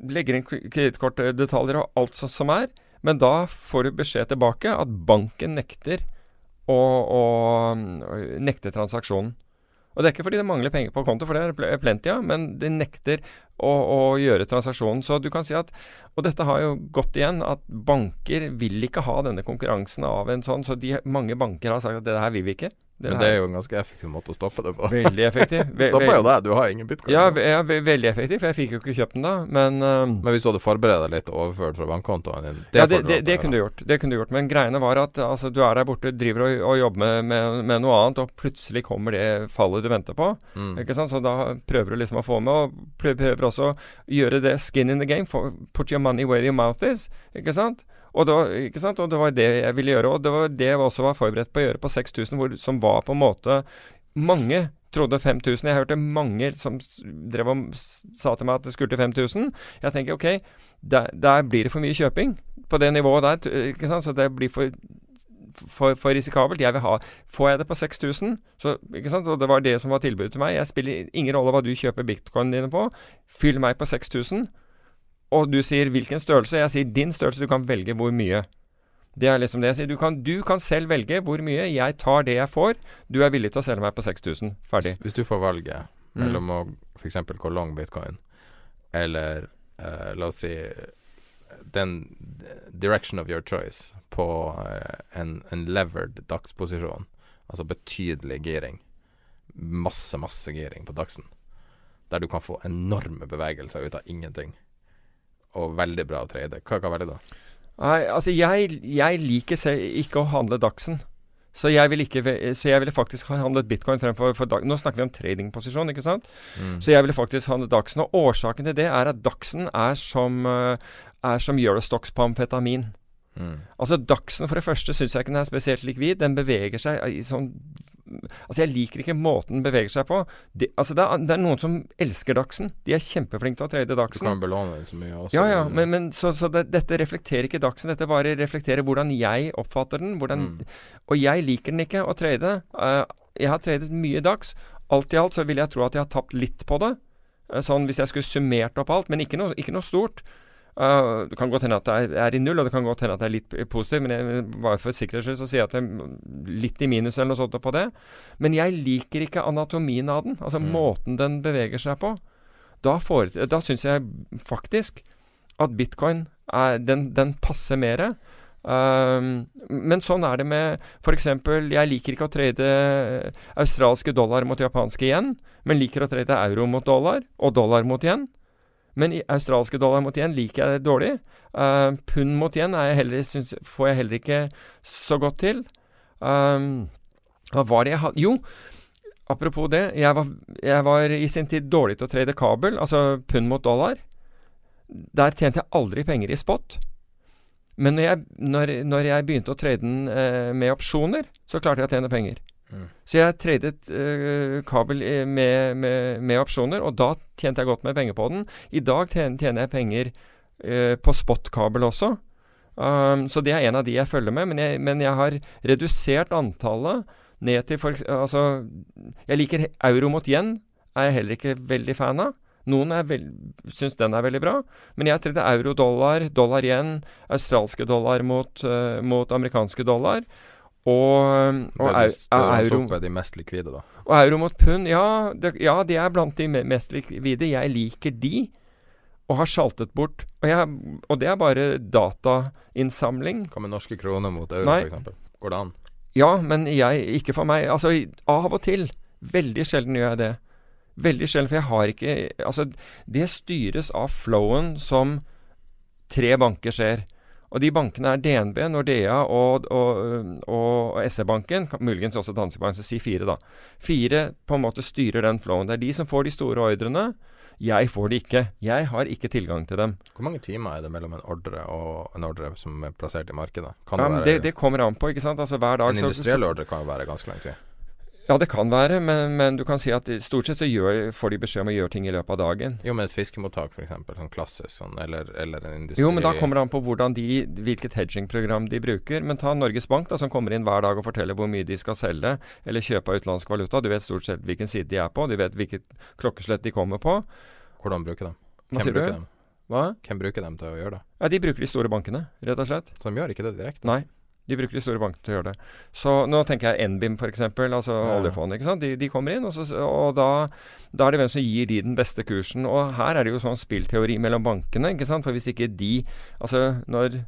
legger inn kredittkortdetaljer og alt som er. Men da får du beskjed tilbake at banken nekter å, å nekte transaksjonen. Og det er ikke fordi det mangler penger på konto, for det er plenty av, men de nekter å, å, gjøre transaksjonen. Så du kan si at Og dette har jo gått igjen, at banker vil ikke ha denne konkurransen av en sånn, så de, mange banker har sagt at det her vil vi ikke. Det Men det er jo en ganske effektiv måte å stoppe det på. Veldig effektiv. [LAUGHS] Ve Stoppa jo deg, du har ingen bitcoin. Ja, ja ve veldig effektiv, for jeg fikk jo ikke kjøpt den da, men uh, Men hvis du hadde forberedt deg litt og overført fra bankkontoen din det Ja, det, det, det kunne du gjort. Det kunne du gjort. Men greiene var at altså, du er der borte, driver og, og jobber med, med, med, noe annet, og plutselig kommer det fallet du venter på. Mm. Ikke sant? Så da prøver du liksom å få med, og prøver også gjøre det skin in the game. For, put your money where your mouth is. Ikke sant? Og var, ikke sant? og det var det jeg ville gjøre. Og det var det jeg også var forberedt på å gjøre på 6000, som var på en måte Mange trodde 5000. Jeg hørte mange som drev og sa til meg at det skulle til 5000. Jeg tenker OK, der, der, blir det for mye kjøping på det nivået der. ikke sant? Så det blir for for, for risikabelt. Jeg vil ha Får jeg det på 6000, så Ikke sant? Og det var det som var tilbudet til meg. Jeg spiller ingen rolle hva du kjøper bitcoinene dine på. Fyll meg på 6000. Og du sier hvilken størrelse. Jeg sier din størrelse. Du kan velge hvor mye. Det er liksom det jeg sier. Du kan, du kan selv velge hvor mye. Jeg tar det jeg får. Du er villig til å selge meg på 6000. Ferdig. Hvis du får valget Mm. mellom å f.eks. gå long bitcoin eller eh, la oss si den direction of your choice på eh, en, en levered dagsposisjon, altså betydelig giring, masse, masse giring på dagsen, der du kan få enorme bevegelser ut av ingenting, og veldig bra å trade, hva kan være det da? Nei, altså jeg, jeg liker ikke å handle Dagsen. Så jeg ikke Så jeg ville faktisk ha handlet bitcoin fremfor for dag. Nå snakker vi om tradingposisjon, ikke sant? Mm. Så jeg ville faktisk handle Dagsen. Og årsaken til det er at Dagsen er som, eh, er som Eurostox på amfetamin. Mm. Altså Dachsen for det første syns jeg ikke den er spesielt likvid. Den beveger seg i sånn Altså Jeg liker ikke måten den beveger seg på. De, altså det er, det er noen som elsker Dachsen. De er kjempeflinke til å trade Du kan belåne den så mye også. Ja, ja, men, men så, så det, dette reflekterer ikke Dachsen. Dette bare reflekterer hvordan jeg oppfatter den. Hvordan, Mm. Og jeg liker den ikke å trade. Uh, jeg har tradet mye Dags. Alt i alt så vil jeg tro at jeg har tapt litt på det. Uh, sånn hvis jeg skulle summert opp alt, men ikke noe, ikke noe stort. Eh, det kan godt hende at det er, er i null, og det kan godt hende at det er litt positivt, men jeg, bare for sikkerhets skyld så sier jeg at det er litt i minus eller noe sånt på det. Men jeg liker ikke anatomien av den, altså Mm. måten den beveger seg på. Da, får, da syns jeg faktisk at bitcoin er, den, den passer mer. Um, men sånn er det med f.eks. Jeg liker ikke å trade australske dollar mot japanske yen, men liker å trade euro mot dollar og dollar mot yen. Men i australske dollar mot yen liker jeg det dårlig. Uh, pund mot yen jeg syns, får jeg heller ikke så godt til. Um, hva var det jeg hadde Jo, apropos det. Jeg var, jeg var i sin tid dårlig til å trade kabel, altså pund mot dollar. Der tjente jeg aldri penger i spot. Men når jeg, når, når jeg begynte å trade den eh, med opsjoner, så klarte jeg å tjene penger. Så jeg tradet uh, kabel med, med, med opsjoner, og da tjente jeg godt med penger på den. I dag tjener, jeg penger uh, på spot-kabel også. Um, så det er en av de jeg følger med, men jeg, men jeg har redusert antallet ned til for, Altså, jeg liker euro mot yen, er jeg heller ikke veldig fan av. Noen syns den er veldig bra, men jeg tredde euro, dollar, dollar yen, australske dollar mot, uh, mot amerikanske dollar. Og, og, er, er euro, opp de mest likvide, da. og euro mot pund, ja, det, ja, de er blant de mest likvide. Jeg liker de, og har sjaltet bort. Og, jeg, og det er bare datainnsamling. Hva med norske kroner mot euro, f.eks.? Går det an? Ja, men jeg, ikke for meg. Altså, av og til. Veldig sjelden gjør jeg det. Veldig sjelden, for jeg har ikke Altså, det styres av flowen som tre banker ser. Og de bankene er DNB, Nordea og, og, og SE-banken. kan- Muligens også Danske Bank, så si fire, da. Fire på en måte styrer den flowen. Det er de som får de store ordrene. Jeg får de ikke. Jeg har ikke tilgang til dem. Hvor mange timer er det mellom en ordre og en ordre som er plassert i markedet? Kan Ja, det men være det, det kommer an på, ikke sant. Altså hver dag En industriell ordre kan jo være ganske lang tid. Ja, det kan være, men, men du kan si at stort sett så gjør, får de beskjed om å gjøre ting i løpet av dagen. Jo, men et fiskemottak f.eks., sånn klassisk sånn, eller, eller en industri Jo, men da kommer det an på de, hvilket hedging-program de bruker. Men ta Norges Bank, da, som kommer inn hver dag og forteller hvor mye de skal selge eller kjøpe av utenlandsk valuta. Du vet stort sett hvilken side de er på, du vet hvilket klokkeslett de kommer på. Hvordan bruker? Hva Hvem sier bruker du? dem? Hva? Hvem bruker dem til å gjøre det? Ja, De bruker de store bankene, rett og slett. Så de gjør ikke det direkte? Nei. De bruker de store bankene til å gjøre det. Så nå tenker jeg NBIM f.eks., altså Ja. oljefondet. ikke sant? De, de kommer inn, og, så, og da, da er det hvem som gir de den beste kursen. Og her er det jo sånn spillteori mellom bankene, ikke sant. For hvis ikke de Altså, når,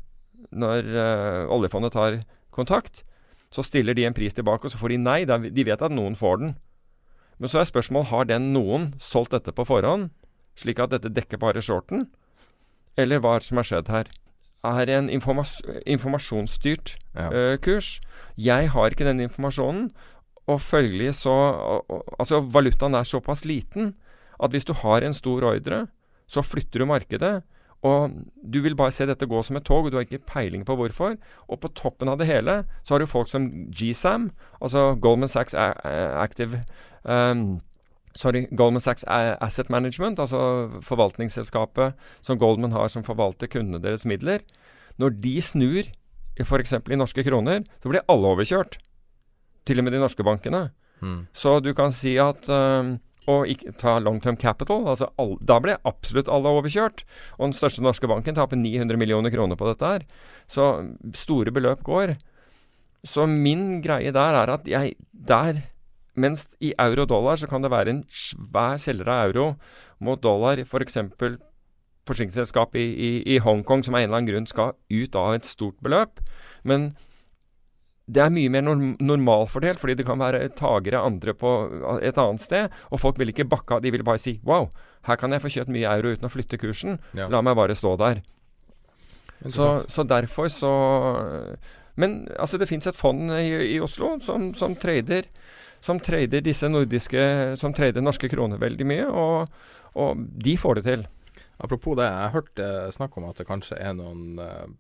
når uh, oljefondet tar kontakt, så stiller de en pris tilbake, og så får de nei. Da, de vet at noen får den. Men så er spørsmålet har den noen solgt dette på forhånd, slik at dette dekker bare shorten? Eller hva som har skjedd her? Er en informas informasjonsstyrt Ja. uh, kurs. Jeg har ikke den informasjonen, og følgelig så og, Altså, valutaen er såpass liten at hvis du har en stor ordre, så flytter du markedet. Og du vil bare se dette gå som et tog, og du har ikke peiling på hvorfor. Og på toppen av det hele så har du folk som GSAM, altså Goldman Sachs Active um, Sorry, Goldman Sachs Asset Management, altså forvaltningsselskapet som Goldman har som forvalter kundene deres midler. Når de snur f.eks. i norske kroner, så blir alle overkjørt. Til og med de norske bankene. Mm. Så du kan si at um, Og ikke ta long term capital. Altså all, da blir absolutt alle overkjørt. Og den største norske banken taper 900 millioner kroner på dette her. Så store beløp går. Så min greie der er at jeg der mens i euro og dollar så kan det være en svær selger av euro mot dollar, f.eks. For forsikringsselskap i, i, i Hongkong som av en eller annen grunn skal ut av et stort beløp. Men det er mye mer norm normalfordelt, fordi det kan være tagere andre på et annet sted. Og folk vil ikke bakke av. De vil bare si wow, her kan jeg få kjøpt mye euro uten å flytte kursen. Ja. La meg bare stå der. Så, så derfor så Men altså, det fins et fond i, i Oslo som, som trader som trader disse nordiske Som trader norske kroner veldig mye, og, og de får det til. Apropos det, jeg hørte snakk om at det kanskje er noen eh,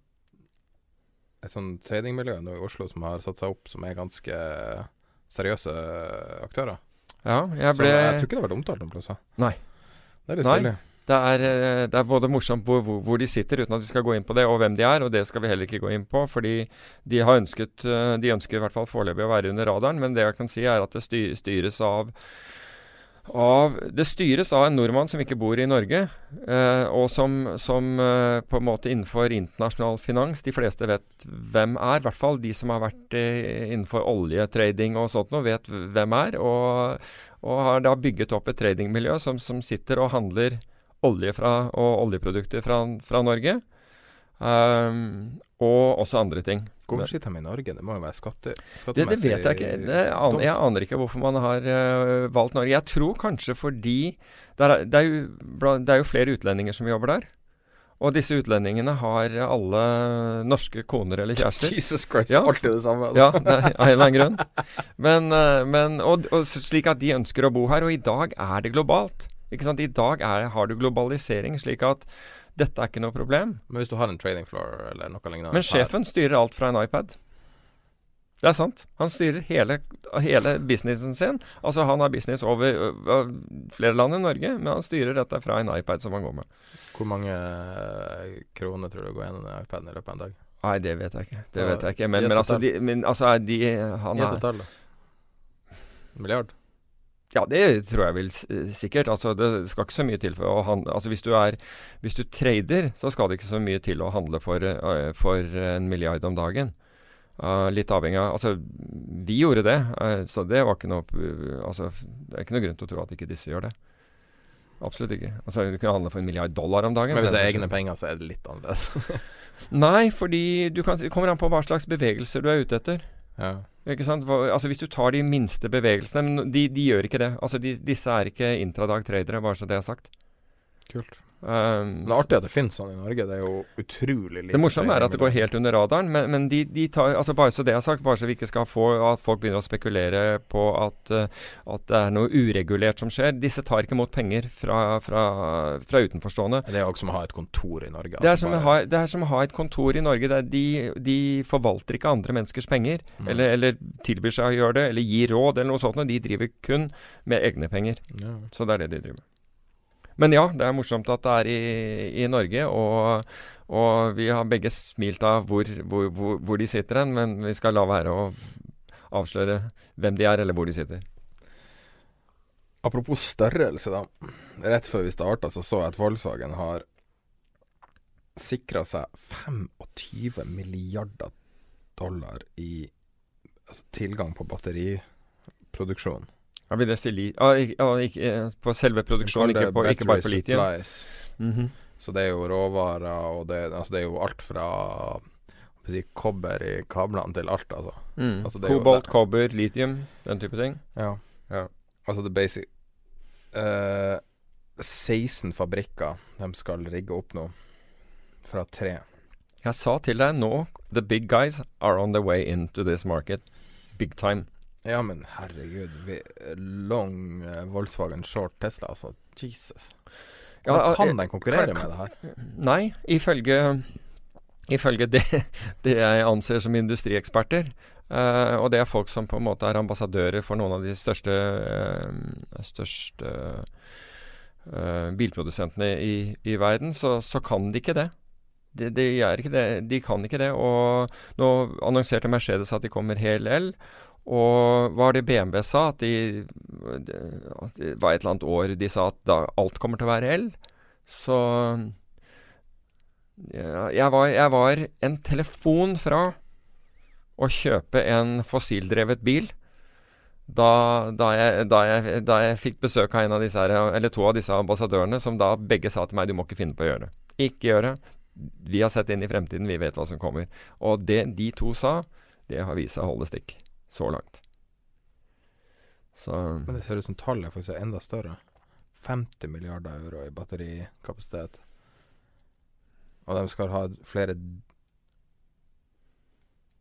Et sånn tradingmiljø nå i Oslo som har satt seg opp som er ganske seriøse aktører. Ja, jeg Så ble jeg tror ikke det har vært omtalt noen plasser. Nei. Det er litt stilig. Det er, eh, det er både morsomt hvor, hvor, de sitter, uten at vi skal gå inn på det, og hvem de er. Og det skal vi heller ikke gå inn på, fordi de har ønsket eh, De ønsker i hvert fall foreløpig å være under radaren. Men det jeg kan si, er at det styres av av, det styres av en nordmann som ikke bor i Norge, eh, og som, som eh, på en måte innenfor internasjonal finans De fleste vet hvem er, i hvert fall de som har vært eh, innenfor oljetrading og sånt noe, vet hvem er. Og, og har da bygget opp et tradingmiljø som, som sitter og handler olje fra, og oljeprodukter fra, fra Norge. Um, og også andre ting. Hvorfor sitter de i Norge? Det må jo være skatte, Det, skattemessig det vet jeg ikke. Det aner, jeg aner ikke hvorfor man har uh, valgt Norge. Jeg tror kanskje fordi det er, det, er jo, det er jo flere utlendinger som jobber der. Og disse utlendingene har alle norske koner eller kjærester. [LAUGHS] Jesus Christ, Ja. alltid det samme. altså. Ja, det av en eller annen grunn. Men, øh, men og, og slik at de ønsker å bo her. Og i dag er det globalt. Ikke sant? I dag er, har du globalisering, slik at dette er ikke noe problem. Men hvis du har en trading floor eller noe lignende Men sjefen styrer alt fra en iPad. Det er sant. Han styrer hele, hele businessen sin. Altså Han har business over ø, ø, flere land i Norge, men han styrer dette fra en iPad som han går med. Hvor mange eh, kroner tror du går gjennom den iPaden i løpet av en dag? Nei, det vet jeg ikke. Det vet jeg ikke. Men, men altså, de, men, altså er de han Gjett er, et tall, da. Milliard? Ja, det tror jeg vel sikkert. Altså, det skal ikke så mye til for å handle Altså, hvis du er Hvis du trader, så skal det ikke så mye til å handle for, for en milliard om dagen. Uh, litt avhengig av Altså, vi gjorde det, uh, så det var ikke noe Altså, det er ikke noe grunn til å tro at ikke disse gjør det. Absolutt ikke. Altså, Du kan handle for en milliard dollar om dagen. Men hvis det er egne penger, så er det litt annerledes. Nei, fordi du kan, det kommer an på hva slags bevegelser du er ute etter. Ja. Ikke sant? Altså Hvis du tar de minste bevegelsene Men de, de gjør ikke det. Altså de, Disse er ikke intradag-tradere, bare så det er sagt. Kult. Um, Det er artig at det finnes sånn i Norge. Det er jo utrolig lite Det morsomme er at det går helt under radaren, men, men de, de tar altså Bare så det er sagt, bare så vi ikke skal få at folk begynner å spekulere på at, eh, at det er noe uregulert som skjer. Disse tar ikke imot penger fra, fra, fra utenforstående. Det er jo som å ha et kontor i Norge. Det er, altså som å bare- ha, det er som å ha et kontor i Norge. De, de forvalter ikke andre menneskers penger. Mm. Eller, eller tilbyr seg å gjøre det, eller gir råd, eller noe sånt. De driver kun med egne penger. ja. Så det er det de driver med. Men ja, det er morsomt at det er i, i Norge, og, og vi har begge smilt av hvor, hvor, hvor, hvor de sitter hen, men vi skal la være å avsløre hvem de er, eller hvor de sitter. Apropos størrelse, da. Rett før vi starta, så så jeg at Volkswagen har sikra seg 25 milliarder dollar i altså, tilgang på batteriproduksjon. Ja, vil det si li ah, ikke, ikke, eh, på selve produksjonen, ikke, på, ikke bare på litium? supplies. Mhm. Så det er jo råvarer, og det, altså, det er jo alt fra jeg si, kobber i kablene til alt, altså. mm. Altså, Kobolt, kobber, litium, den type ting. Ja. Ja. Altså det basic uh, 16 fabrikker de skal rigge opp nå, fra tre. Jeg sa til deg nå The big guys are on the way into this market. Big time. Ja, men herregud. Vi, long eh, Volkswagen short Tesla, altså. Jesus. Ja, Hvordan kan eh, den konkurrere kan- med det her? Nei, ifølge, ifølge det, det jeg anser som industrieksperter. eh, og det er folk som på en måte er ambassadører for noen av de største, eh, største eh, bilprodusentene i, i verden. Så, så kan de ikke det. De, de, de kan ikke det. Og nå annonserte Mercedes at de kommer hel el. Og hva var det BMW sa? At, de, at det var et eller annet år de sa at alt kommer til å være el. Så ja, jeg, var, jeg var en telefon fra å kjøpe en fossildrevet bil. Da, da, jeg, da, jeg, da, jeg, fikk besøk av her, to av disse ambassadørene, som da begge sa til meg du må ikke finne på å gjøre det. Ikke gjøre. det. Vi har sett inn i fremtiden, vi vet hva som kommer. Og det de to sa, det har vist seg å holde stikk. Så langt. Så Men det ser ut som tallet faktisk er enda større. 50 milliarder euro i batterikapasitet. Og de skal ha flere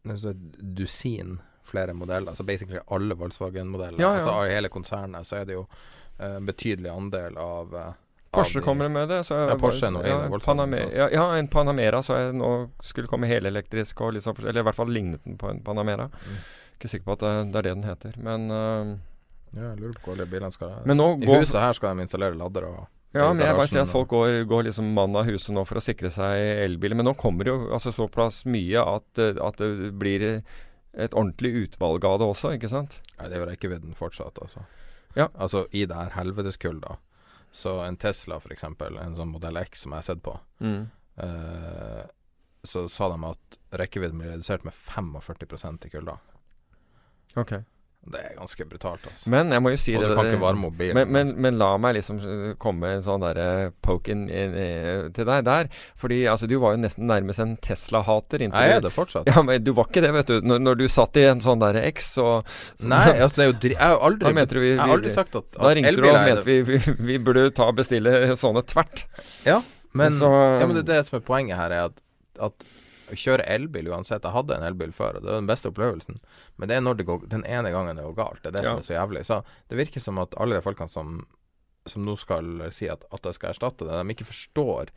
dusin flere modeller. Altså basically alle Volkswagen-modeller. Ja, ja. Altså hele konsernet så er det jo uh, en betydelig andel av uh, Porsche kommer med det. Så ja, Porsche er noe ja, Volkswagen, Panamera, ja, ja, en Panamera så jeg nå skulle komme helelektrisk, og liksom, eller i hvert fall lignet den på en Panamera. Mm. Ikke sikker på at det, det, er det den heter, men uh, Ja, jeg lurer på hvor alle bilene skal I huset her skal de installere ladder og Ja, men jeg bare sier at folk går, går liksom mann av huset nå for å sikre seg elbiler. Men nå kommer det jo altså såpass mye at, eh, at det blir et ordentlig utvalg av det også, ikke sant? Nei, det er jo rekkevidden fortsatt, altså. Ja. Altså i det her helveteskulda. Så en Tesla, for eksempel, en sånn modell X som jeg har sett på, Mm. eh, så sa de at rekkevidden blir redusert med 45% i kulda. Ok. Det er ganske brutalt, altså. Men jeg må jo si og det bilen. Men, men, men la meg liksom eh, komme en sånn derre poke in, in, in, til deg der. Fordi altså, du var jo nesten nærmest en Tesla-hater jeg er det fortsatt. Ja, men du var ikke det, vet du. Når, når du satt i en sånn derre X, så, så Nei, altså det er jo dri Jeg har [LAUGHS] aldri vi, vi- Jeg har aldri sagt at, Da ringte du og mente vi, vi, vi burde ta og bestille sånne tvert. Ja, men, Så- ja, men det det som er poenget her, er at, at å kjøre elbil uansett Jeg hadde en elbil før, og det var den beste opplevelsen. Men det er når det går, den ene gangen det går galt. Det er det Ja. som er så jævlig. Så det virker som at alle de folkene som, som nå skal si at, at jeg skal erstatte det, de ikke forstår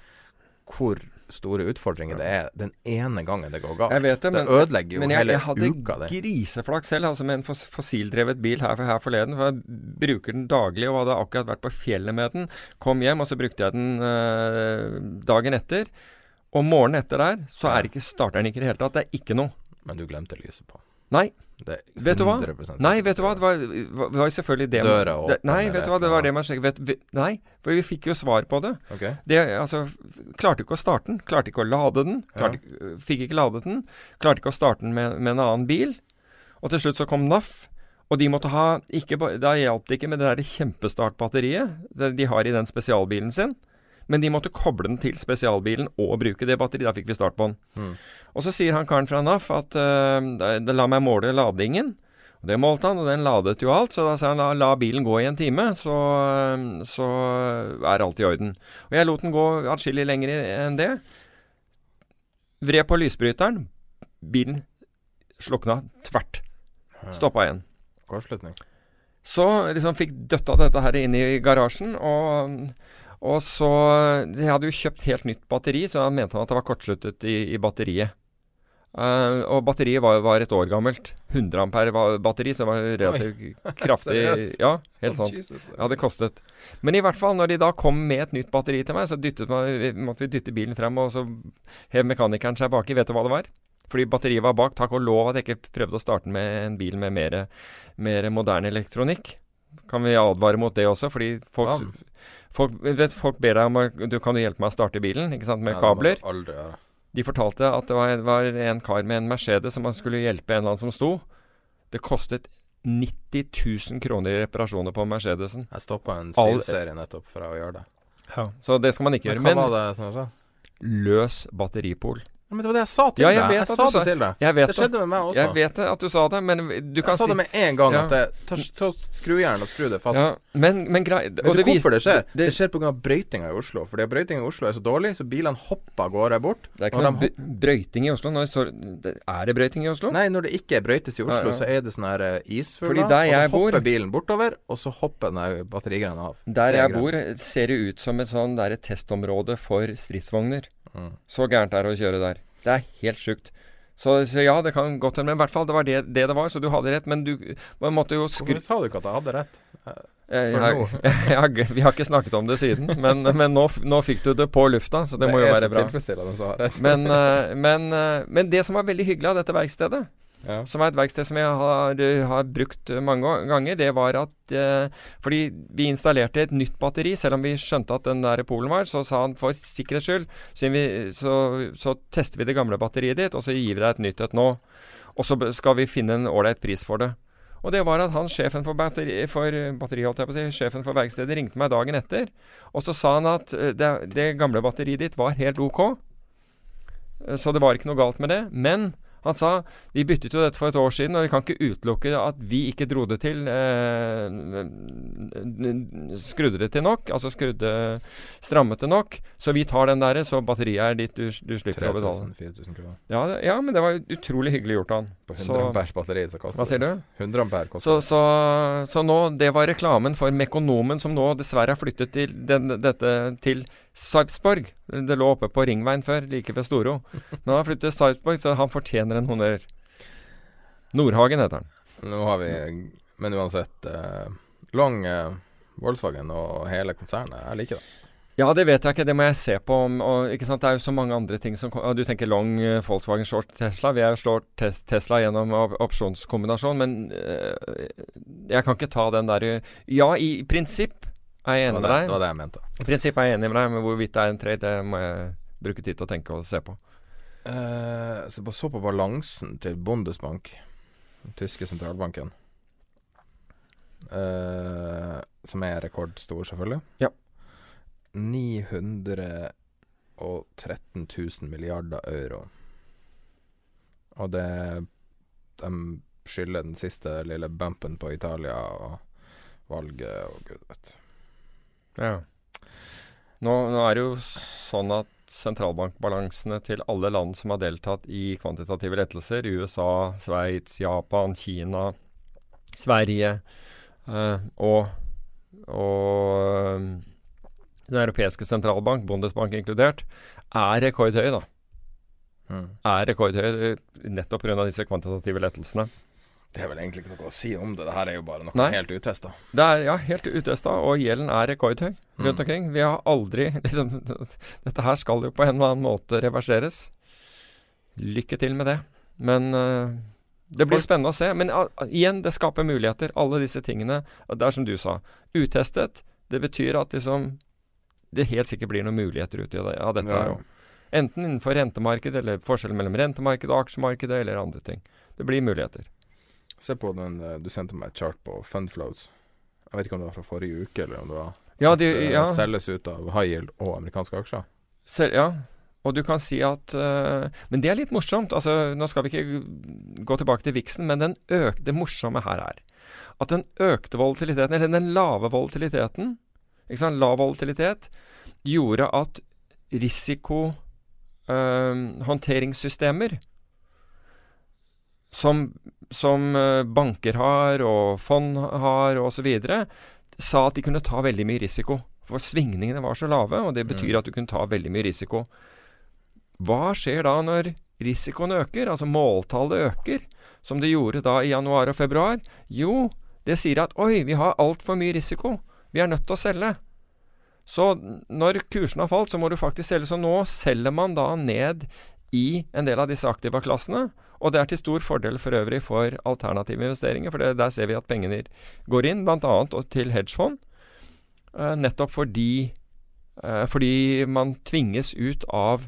hvor store utfordringer det er den ene gangen det går galt. Jeg vet det, men, ødelegger jo men jeg, hele jeg hadde uka, griseflaks selv, altså med en fos fossildrevet bil her, her forleden. For jeg bruker den daglig og hadde akkurat vært på fjellet med den. Kom hjem, og så brukte jeg den øh, dagen etter. Og morgenen etter der, så er ikke, starteren ikke i det hele tatt. Det er ikke noe. Men du glemte lyset på. Nei. Vet du hva? Nei, vet du hva? Det var, det var selvfølgelig det Døra åpen, Nei, vet du hva? Det var det man sjekket. Nei, for vi fikk jo svar på det. Ok. Det, altså, klarte ikke å starte den. Klarte ikke å lade den. Klarte, ja. Fikk ikke ladet den. Klarte ikke å starte den med, med en annen bil. Og til slutt så kom NAF. Og de måtte ha ikke, Da hjalp det ikke med det der kjempestartbatteriet de har i den spesialbilen sin. Men de måtte koble den til spesialbilen og bruke det batteriet. Da fikk vi start på den. Mm. Og så sier han karen fra NAF at uh, la meg måle ladingen. Og Det målte han, og den ladet jo alt. Så da sa han la, la bilen gå i en time, så, så er alt i orden. Og jeg lot den gå atskillig lenger enn det. Vred på lysbryteren. Bilen slukna tvert. Stoppa igjen. Kortslutning. Så liksom fikk døtta dette her inn i garasjen, og, og så Jeg hadde jo kjøpt helt nytt batteri, så han mente han at det var kortsluttet i, i batteriet. Uh, og batteriet var, var et år gammelt. 100 ampere batteri, så det var relativt kraftig. [LAUGHS] Ja, helt sant. Jesus. Ja, det kostet. Men i hvert fall, når de da kom med et nytt batteri til meg, så man, måtte vi dytte bilen frem, og så hev mekanikeren seg baki. Vet du hva det var? Fordi batteriet var bak. Takk og lov at jeg ikke prøvde å starte med en bil med mer, mer moderne elektronikk. Kan vi advare mot det også, fordi folk, Vann. Folk, vet, folk ber deg om å du Kan du hjelpe meg å starte bilen? Ikke sant? Med Ja, det må du Aldri gjøre. De fortalte at det var, var en kar med en Mercedes som han skulle hjelpe en eller annen som sto. Det kostet 90 000 kroner i reparasjoner på Mercedesen. Jeg stoppa en syvserie nettopp for å gjøre det. Ja. Så det skal man ikke gjøre. Men hva Men var det som sa? løs batteripol. Men det var det jeg sa til Ja, jeg deg. Jeg sa det til deg. Det skjedde med meg også. Jeg vet det at du sa det, men du kan jeg sa det med en gang Ja. at det, ta, skrujern og skru det fast. ja, Men, men grei Vet du det hvorfor det skjer? Det, Det, skjer pga. brøytinga i Oslo. Fordi brøytinga i Oslo er så dårlig, så bilene hopper av gårde bort. det er ikke noen noe brøyting i Oslo. Når, så, det, er det brøyting i Oslo? Nei, når det ikke brøytes i Oslo, Ja, så er det sånn her eh, isfugler. Og så hopper bor- bilen bortover, og så hopper den der batterigreia av. Der er jeg bor, ser det ut som et sånn testområde for stridsvogner. Mm. Så gærent er det å kjøre der. Det er helt sjukt. Så, så ja, det kan godt hende. Men i hvert fall, det var det, det det var, så du hadde rett. Men du man måtte jo skru... Hvorfor sa du ikke at jeg hadde rett? Jeg, [LAUGHS] jeg, jeg, vi har ikke snakket om det siden, men, men nå, nå fikk du det på lufta, så det, må jo være bra. Men, eh, men, eh, men det som var veldig hyggelig av dette verkstedet, ja. som er et verksted som jeg har, eh, har brukt mange ganger, det var at eh, Fordi vi installerte et nytt batteri, selv om vi skjønte at den der Polen var, så sa han for sikkerhets skyld, så, så, så tester vi det gamle batteriet ditt, og så gir vi deg et nytt et nå. Og så skal vi finne en ålreit pris for det. Og det var at han, sjefen for batteri, for batteri, si, sjefen for verkstedet ringte meg dagen etter, og så sa han at eh, det, det gamle batteriet ditt var helt ok. Eh, Så det var ikke noe galt med det. Men han sa vi byttet jo dette for et år siden, og vi kan ikke utelukke at vi ikke dro det til eh, Skrudde det til nok, altså skrudde Strammet det nok. Så vi tar den der, så batteriet er ditt, du, du slipper å betale. 3000-4000 kroner. Ja, det, ja, men det var utrolig hyggelig gjort av han. På 100 Så- batteriet batteri så koster Hva sier du? 100 ampere koster Så, så, så nå, det var reklamen for Mekonomen, som nå dessverre har flyttet til, den, dette, til Sarpsborg. Det lå oppe på Ringveien før, like ved Storo. Men han har flyttet til Sarpsborg, så han fortjener en honnør. Nordhagen heter han. Nå har vi Men uansett eh, Long eh, Volkswagen og hele konsernet. Jeg liker det. Ja, det vet jeg ikke. Det må jeg se på. om- Og, ikke sant? Det er jo så mange andre ting som Du tenker Long, eh, Volkswagen, short Tesla. Vi er jo slått tes Tesla gjennom op opsjonskombinasjon, men eh, jeg kan ikke ta den der eh, Ja, i prinsipp jeg er enig med deg. det var det jeg mente. I prinsippet er jeg enig med deg, men hvorvidt det er en trade, det må jeg bruke tid til å tenke og se på. Uh, så på, så på balansen til Bundesbank, den tyske sentralbanken. uh, som er rekordstor, selvfølgelig. Ja. 913 000 milliarder euro. Og det De skylder den siste lille bumpen på Italia og valget og gud vet. Ja. Nå, nå er det jo sånn at sentralbankbalansene til alle land som har deltatt i kvantitative lettelser, USA, Sveits, Japan, Kina, Sverige eh, og, og eh, Den europeiske sentralbank, Bundesbank inkludert, er rekordhøye, da. Mm. Er rekordhøye eh, nettopp pga. disse kvantitative lettelsene. Det er vel egentlig ikke noe å si om det. Det her er jo bare noe Nei. helt utesta. Det er ja, helt utesta, og gjelden er rekordhøy rundt Mm. omkring. Vi har aldri [LAUGHS] liksom, Dette her skal jo på en eller annen måte reverseres. Lykke til med det. Men uh, det blir spennende å se. Men uh, igjen, det skaper muligheter. Alle disse tingene. Det er som du sa, utestet. Det betyr at liksom det helt sikkert blir noen muligheter ut av dette Ja. her òg. Enten innenfor rentemarkedet, eller forskjellen mellom rentemarkedet og aksjemarkedet, eller andre ting. Det blir muligheter. Se på den eh, du sendte meg et chart på Fundflows. Jeg vet ikke om det var fra forrige uke, eller om det var Ja, de, at det ja. selges ut av high yield og amerikanske aksjer. Sel ja. Og du kan si at uh, Men det er litt morsomt. Altså, nå skal vi ikke gå tilbake til viksen, men det morsomme her er at den økte volatiliteten, eller den lave volatiliteten, ikke sant, lav volatilitet, gjorde at risikohåndteringssystemer som, som øh, banker har, og fond har, videre, sa at de kunne ta veldig mye risiko. For svingningene var så lave, og det betyr Mm. at du kunne ta veldig mye risiko. Hva skjer da når risikoen øker, altså måltallet øker, som det gjorde da i januar og februar? Jo, det sier at oi, vi har altfor mye risiko. Vi er nødt til å selge. Så når kursen har falt, så må du faktisk selge. Så nå selger man da ned i en del av disse aktiva-klassene. Og det er til stor fordel for øvrig for alternative investeringer, for det, der ser vi at pengene går inn, bl.a. til hedgefond. Eh, nettopp fordi, eh, fordi man tvinges ut av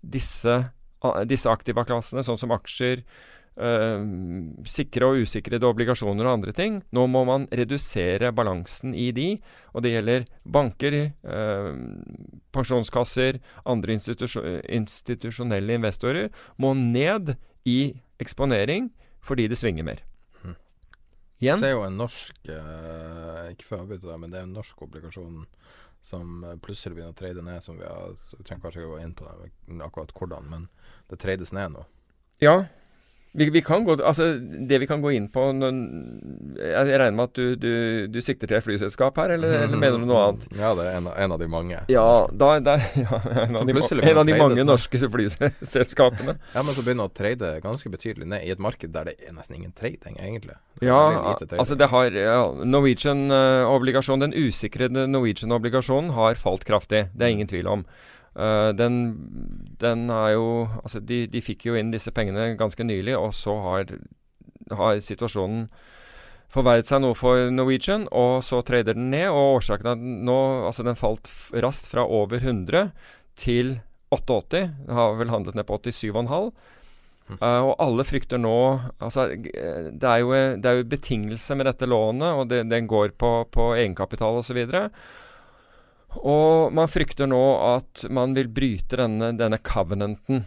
disse, disse aktiva-klassene, sånn som aksjer, eh, sikre og usikrede obligasjoner og andre ting. Nå må man redusere balansen i de, og det gjelder banker, uh, pensjonskasser, andre institusjon institusjonelle investorer, må ned i eksponering fordi det svinger mer. Mm. Igjen? Det er jo en norsk uh, Ikke for å avbryte deg, men det er en norsk obligasjon som eh, plutselig begynner å trade ned, som vi har trenger kanskje ikke gå inn på akkurat hvordan, men det trades ned nå. Ja, Vi, vi, kan gå, altså Det vi kan gå inn på når, Jeg regner med at du, du, du sikter til et flyselskap her, eller, eller, mener du noe annet? Ja, det er en, en av de mange. Ja, da, da, ja en, av de, en av de mange norske flyselskapene. [LAUGHS] ja, men så begynner å trade ganske betydelig ned i et marked der det er nesten ingen trading, egentlig. Ja, altså det har ja, Norwegian-obligasjon, uh, den usikre Norwegian-obligasjonen har falt kraftig. Det er ingen tvil om. Uh, den, den, er jo Altså, de, de, fikk jo inn disse pengene ganske nylig, og så har, har situasjonen forverret seg noe for Norwegian, og så trader den ned. Og årsaken er at nå Altså, den falt raskt fra over 100 til 88. Den har vel handlet ned på 87,5. Uh, og alle frykter nå altså, det, er jo, det er jo betingelse med dette lånet, og det, den går på, på egenkapital osv. Og, så og man frykter nå at man vil bryte denne, denne covenanten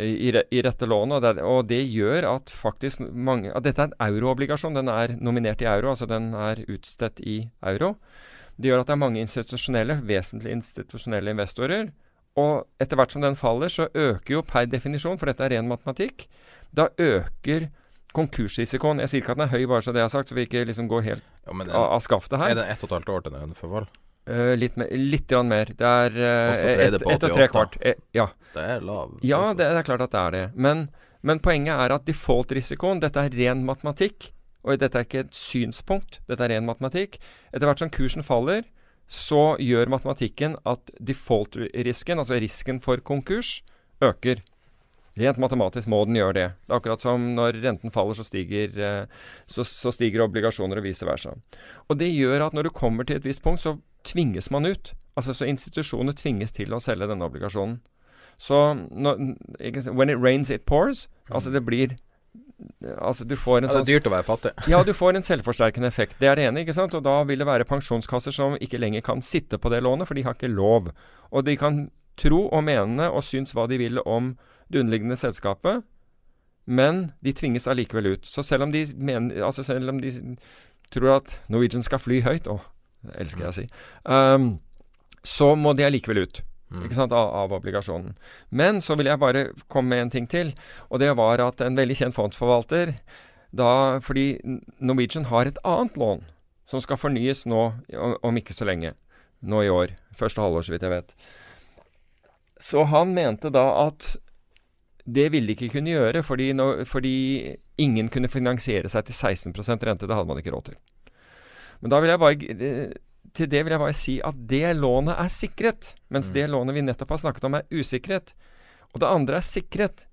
i, i, dette lånet. Og det, og det, gjør at faktisk mange at Dette er en euroobligasjon. Den er nominert i euro, altså den er utstedt i euro. Det gjør at det er mange institusjonelle, vesentlig institusjonelle investorer. Og etter hvert som den faller, så øker jo per definisjon, for dette er ren matematikk, da øker konkursrisikoen. Jeg sier ikke at den er høy, bare så det er sagt, så vi ikke liksom går helt ja, den, av, skaftet her. Er det ett og et halvt år til den forfall? Uh, litt, mer, litt mer. Det er uh, ett et og tre kvart. Eh, ja. Det er lav. Ja, det, det, er klart at det er det. Men, men poenget er at default-risikoen Dette er ren matematikk. Og dette er ikke et synspunkt, dette er ren matematikk. Etter hvert som kursen faller, så gjør matematikken at default-risken, altså risken for konkurs, øker. Rent matematisk må den gjøre det. Det er akkurat som når renten faller, så stiger, så, så stiger obligasjoner og vice versa. Og det gjør at når du kommer til et visst punkt, så tvinges man ut. Altså Så institusjoner tvinges til å selge denne obligasjonen. Så når, When it rains, it pours. Altså det blir Altså du får en sånn Det er dyrt å være fattig. [LAUGHS] ja, du får en selvforsterkende effekt. Det er det ene. ikke sant? Og da vil det være pensjonskasser som ikke lenger kan sitte på det lånet, for de har ikke lov. Og de kan tro og mene og synes hva de vil om det underliggende selskapet, men de tvinges allikevel ut. Så selv om de, mener, altså selv om de tror at Norwegian skal fly høyt, å, det elsker jeg å si. Um, så må de allikevel ut. Mm. Ikke sant, av, av, obligasjonen. Men så vil jeg bare komme med en ting til. Og det var at en veldig kjent fondsforvalter da, Fordi Norwegian har et annet lån som skal fornyes nå om ikke så lenge. Nå i år. Første halvår, så vidt jeg vet. Så han mente da at det ville de ikke kunne gjøre fordi, no, fordi ingen kunne finansiere seg til 16% rente. Det hadde man ikke råd til. Men da vil jeg bare eh, til det vil jeg bare si at det lånet er sikret, mens mm. det lånet vi nettopp har snakket om, er usikret. Og det andre er sikret.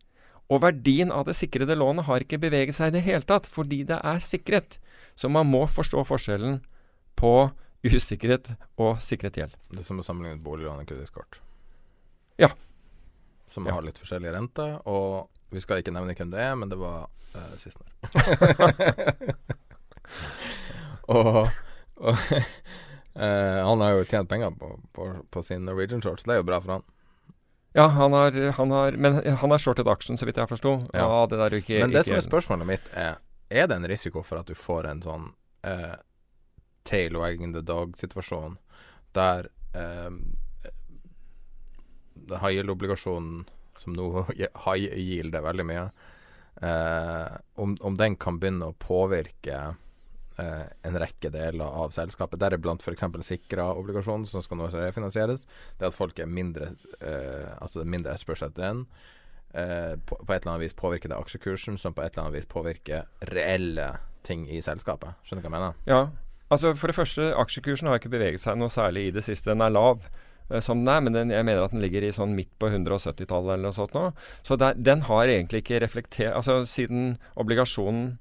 Og verdien av det sikrede lånet har ikke beveget seg i det hele tatt, fordi det er sikret. Så man må forstå forskjellen på usikret og sikret gjeld. Det er som å sammenligne boliglån og kredittkort. Ja. Som ja. har litt forskjellig rente, og vi skal ikke nevne hvem det er, men det var uh, sistnevnte. [LAUGHS] [LAUGHS] Og, og [LAUGHS] eh, han har jo tjent penger på, på, på, sin Norwegian shorts. Det er jo bra for han. Ja, han har, han har Men han har shortet aksjen, så vidt jeg forsto. Ja. Ah, det men det ikke, som er spørsmålet mitt, er Er det en risiko for at du får en sånn eh, tail wagging the dog-situasjon der eh, high yield-obligasjonen, som nå [LAUGHS] high yield er veldig mye, eh, om, om den kan begynne å påvirke eh, en rekke deler av selskapet, deriblant f.eks. sikra obligasjoner som skal nå refinansieres. Det at folk er mindre eh, Altså mindre etterspørsel etter den. Eh, på, på, et eller annet vis påvirker det aksjekursen, som på et eller annet vis påvirker reelle ting i selskapet. Skjønner du hva jeg mener? Ja. Altså For det første, aksjekursen har ikke beveget seg noe særlig i det siste. Den er lav eh, som den er, men den, jeg mener at den ligger i sånn midt på 170-tallet eller noe sånt nå. Så der, den har egentlig ikke reflektert Altså siden obligasjonen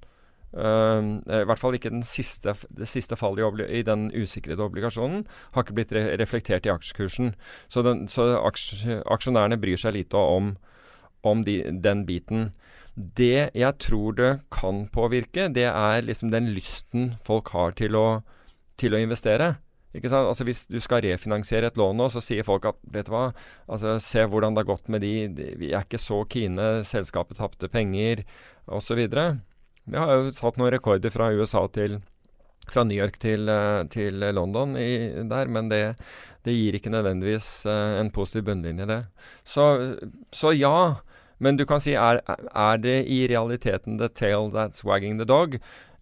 I hvert fall ikke siste, det siste fallet i, i, den usikrede obligasjonen har ikke blitt re reflektert i aksjekursen. Så, den, så aksj aksjonærene bryr seg lite om, om de, den biten. Det jeg tror det kan påvirke, det er liksom den lysten folk har til å, til å investere. Altså Hvis du skal refinansiere et lån nå, så sier folk at vet du hva, altså se hvordan det har gått med de, vi er ikke så kine, selskapet tapte penger osv. Vi har jo satt noen rekorder fra USA til fra New York til, eh, til London i, der, men det, det, gir ikke nødvendigvis uh, en positiv bunnlinje, det. Så, så, ja, Men du kan si er, er det i realiteten the tail that's wagging the dog?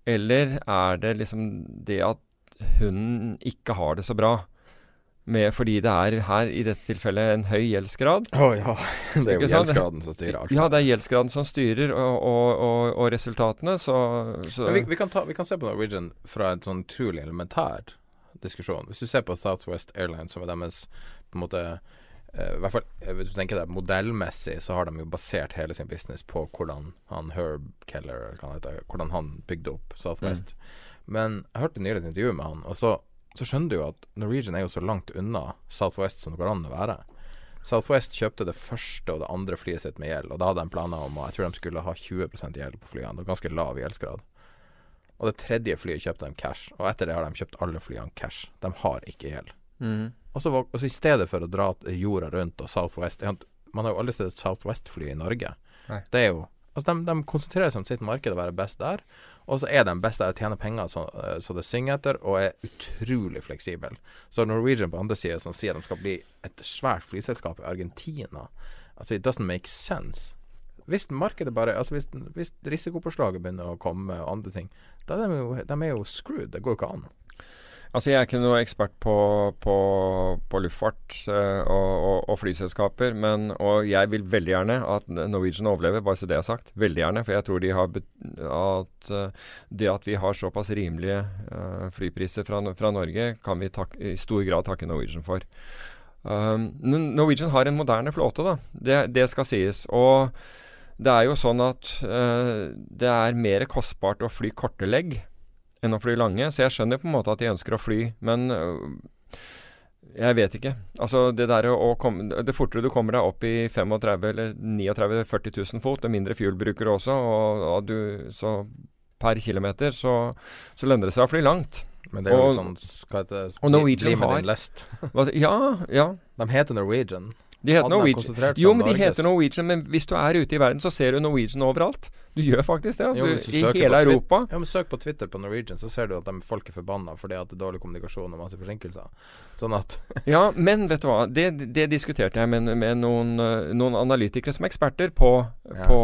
Eller er det liksom det at hunden ikke har det så bra? Med, fordi det er her i dette tilfellet en høy gjeldsgrad. Å ja. [LAUGHS] Det er jo gjeldsgraden som styrer alt. Ja, det er gjeldsgraden som styrer, og, og, og, og resultatene, så, så vi, vi, kan ta, vi kan se på Norwegian fra en sånn utrolig elementær diskusjon. Hvis du ser på Southwest Airlines, som er deres på en måte eh, i hvert fall eh, Hvis du tenker deg modellmessig, så har de jo basert hele sin business på hvordan han Herb Keller eller hva han heter, hvordan han bygde opp Southwest. Men jeg hørte nylig et intervju med han, og så, så skjønner du jo at Norwegian er jo så langt unna Southwest som det går an å være. Southwest kjøpte det første og det andre flyet sitt med gjeld, og da hadde de planer om Jeg tror de skulle ha 20% gjeld på flyene. og ganske lav gjeldsgrad. Og det tredje flyet kjøpte de cash, og etter det har de kjøpt alle flyene cash. De har ikke gjeld. Mm. Og så, og så i stedet for å dra jorda rundt og Southwest Man har jo aldri sett et Southwest-fly i Norge. Nei. Det er jo Altså, de, de konsentrerer seg om sitt marked og være best der. Og så er de best der og tjener penger så, eh, så det synger etter, og er utrolig fleksibel. Så Norwegian på andre sida som sier de skal bli et svært flyselskap i Argentina Altså, it doesn't make sense. Hvis markedet bare Altså, hvis, hvis risikopåslaget begynner å komme og andre ting, da er de jo, de er jo screwed. Det går jo ikke an. Altså, jeg er ikke noe ekspert på, på, på luftfart uh, og, og, og flyselskaper, men, og jeg vil veldig gjerne at Norwegian overlever, bare så det er sagt. Veldig gjerne, for jeg tror de har at uh, det at vi har såpass rimelige uh, flypriser fra, fra Norge, kan vi tak i stor grad takke Norwegian for. Um, Norwegian har en moderne flåte, da. Det, det skal sies. Og det er jo sånn at det er mer kostbart å fly korte legg enn å fly lange. Så jeg skjønner på en måte at de ønsker å fly, men øh, jeg vet ikke. Altså Det der å, komme Det fortere du kommer deg opp i 35 eller 39 40 000 fot, det mindre fuel bruker du også, og, og du, så per kilometer så, så lønner det seg å fly langt. Men det er jo Og- sånn heter det? og Norwegian har- ja, ja. De heter Norwegian. De heter Norwegian. Jo, men de heter Norwegian, men hvis du er ute i verden, så ser du Norwegian overalt. Du gjør faktisk det. Altså, Jo, du, I hele Europa. Ja, men Søk på Twitter på Norwegian, så ser du at de folk er forbanna fordi at det er dårlig kommunikasjon og masse forsinkelser. Sånn at [LAUGHS] Ja, men vet du hva. Det, det diskuterte jeg med, med noen, eh, noen analytikere som er eksperter på, Ja. på,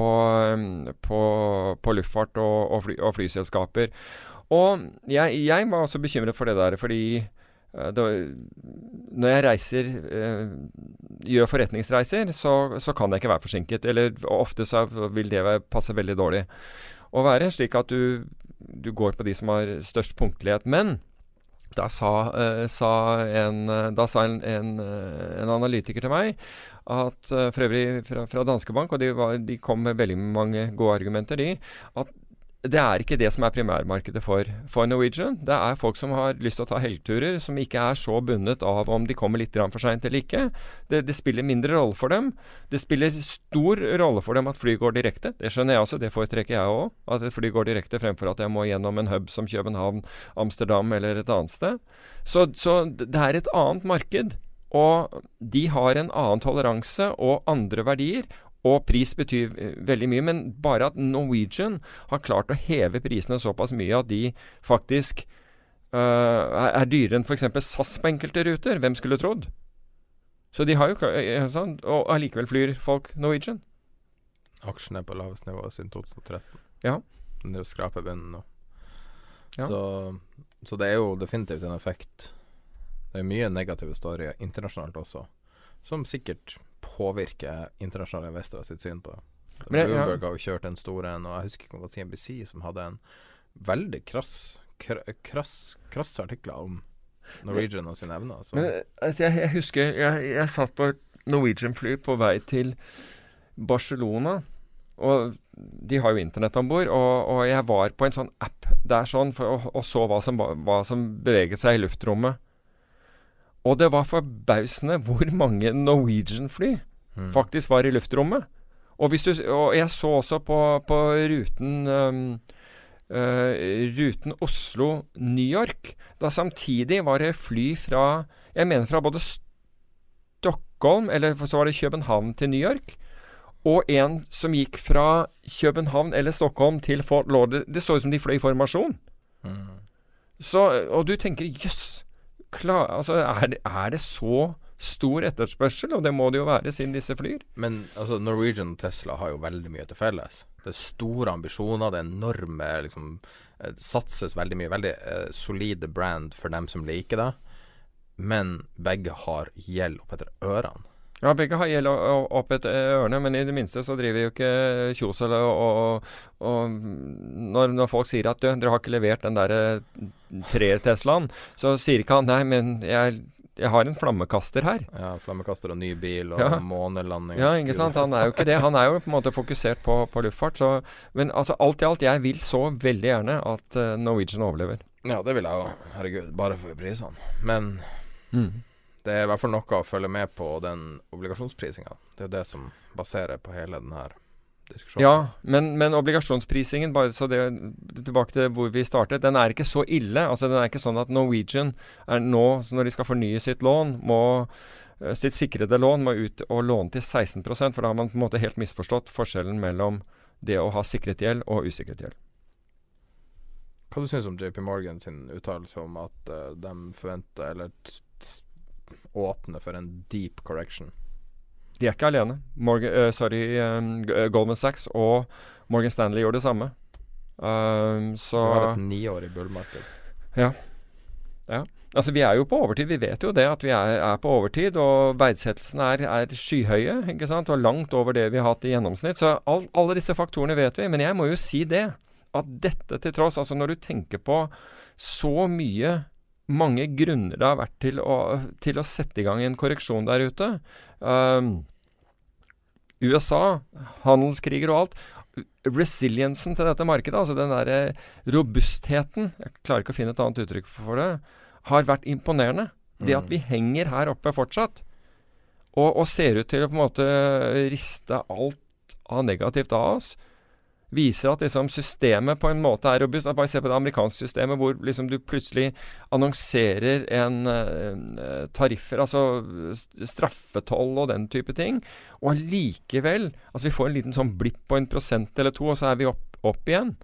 på, på luftfart og, og, fly, og flyselskaper. Og jeg, jeg var også bekymret for det der, fordi da, når jeg reiser eh, gjør forretningsreiser, så, så kan jeg ikke være forsinket. Eller ofte så vil det passe veldig dårlig å være, slik at du, du går på de som har størst punktlighet. Men da sa, eh, sa en, eh, da sa en, en, eh, en analytiker til meg at eh, For øvrig fra, fra Danske Bank, og de, var, de kom med veldig mange gode argumenter, de. At det er ikke det som er primærmarkedet for, for Norwegian. Det er folk som har lyst til å ta helgeturer, som ikke er så bundet av om de kommer litt for seint eller ikke. Det, det spiller mindre rolle for dem. Det spiller stor rolle for dem at fly går direkte. Det skjønner jeg også, det foretrekker jeg òg. At et fly går direkte fremfor at jeg må gjennom en hub som København, Amsterdam eller et annet sted. Så, så det er et annet marked. Og de har en annen toleranse og andre verdier. Og pris betyr eh, veldig mye, men bare at Norwegian har klart å heve prisene såpass mye at de faktisk uh, er, er dyrere enn f.eks. SAS på enkelte ruter. Hvem skulle trodd? Så de har jo sånn, Og allikevel flyr folk Norwegian. aksjene er på lavest nivå siden 2013. Ja. Den er jo skrapebunnen nå. Ja. Så, så det er jo definitivt en effekt. Det er mye negative storyer internasjonalt også, som sikkert påvirker internasjonale investorer sitt syn på det. Men jeg-. Bloomberg har jo kjørt en store en, og jeg husker ikke om det var CNBC som hadde en veldig krass kr- krass, krass artikler om Norwegian og sine evner. Men altså, jeg, jeg husker jeg, jeg satt på et Norwegian-fly på vei til Barcelona. Og de har jo internett om bord, og, og jeg var på en sånn app der sånn for, og, og så hva som, hva som beveget seg i luftrommet. Og det var forbausende hvor mange Norwegian-fly Mm. faktisk var i luftrommet. Og, du, og jeg så også på, på ruten um, Uh, Ruten Oslo-New York. Da samtidig var det fly fra Jeg mener fra både Stockholm, eller så var det København til New York. Og en som gikk fra København eller Stockholm til Fort Lauderdale. Det så ut som de fløy i formasjon. Mm. Så, og du tenker jøss, klar- altså, er, det, er det så stor etterspørsel, og det må det jo være siden disse flyr. Men altså, Norwegian og Tesla har jo veldig mye til felles. Det er store ambisjoner, det er enorme liksom, Det satses veldig mye. Veldig eh, solide brand for dem som liker det. Men begge har gjeld opp etter ørene. Ja, begge har gjeld opp etter ørene, men i det minste så driver jo ikke Kjos eller og, og, og når, når folk sier at du, dere har ikke levert den derre treer-Teslaen, så sier ikke han nei, men jeg, jeg har en flammekaster her. Ja, Flammekaster og ny bil og Ja. månelanding. Ja, ikke sant. Han er jo ikke det. Han er jo på en måte fokusert på, på luftfart. Så, men altså alt i alt, jeg vil så veldig gjerne at eh, Norwegian overlever. Ja, det vil jeg jo. Herregud, bare for prisene. Men Mm. Det er i hvert fall noe å følge med på den obligasjonsprisinga. Det er det som baserer på hele denne diskusjonen. Ja, men, men obligasjonsprisingen, bare så det tilbake til hvor vi startet, den er ikke så ille. Altså Den er ikke sånn at Norwegian er nå, når de skal fornye sitt lån, må eh, sitt sikrede lån må ut og låne til 16 for da har man på en måte helt misforstått forskjellen mellom det å ha sikret gjeld og usikret gjeld. Hva du syns om JP Morgan sin uttalelse om at uh, de forventer, eller t for en deep correction? De er ikke alene. Morgan, uh, sorry, eh, Goldman Sachs og Morgan Stanley gjorde det samme. Um, så Vi har et niårig bullmarked. Ja Altså, vi er jo på overtid. Vi vet jo det at vi er, er på overtid, og verdsettelsene er, er skyhøye, ikke sant, og langt over det vi har hatt i gjennomsnitt. Så all, alle disse faktorene vet vi. Men jeg må jo si det, at dette til tross, altså når du tenker på så mye mange grunner det har vært til å, til å sette i gang en korreksjon der ute. Um, USA, handelskriger og alt. Resiliensen til dette markedet, altså den derre robustheten Jeg klarer ikke å finne et annet uttrykk for det har vært imponerende. Det at vi henger her oppe fortsatt, og, og ser ut til å på en måte riste alt av negativt av oss, viser at liksom systemet på en måte er robust. Bare se på det amerikanske systemet, hvor liksom du plutselig annonserer en, en eh, tariffer, altså st- straffetoll og den type ting, og allikevel Altså, vi får en liten sånn blipp på en prosent eller to, og så er vi opp, opp igjen.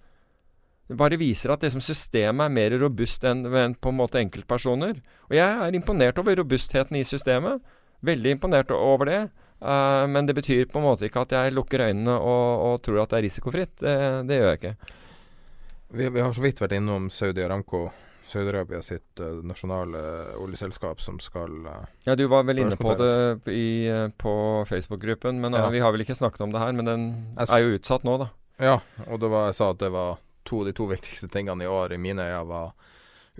Det bare viser at liksom systemet er mer robust enn enn på en måte enkeltpersoner. Og jeg er imponert over robustheten i systemet. Veldig imponert over det. Eh, men det betyr på en måte ikke at jeg lukker øynene og, og tror at det er risikofritt. Det, det gjør jeg ikke. Vi, vi har så vidt vært innom Saudi Aramco. Saudi-Arabia sitt uh, nasjonale oljeselskap som skal uh, Ja, Du var vel inne på det i, på Facebook-gruppen, men Ja. vi har vel ikke snakket om det her. Men den er jo utsatt nå, da. Ja, og det var, jeg sa at det var to, de to [LAUGHS] viktigste tingene i år i mine øyne var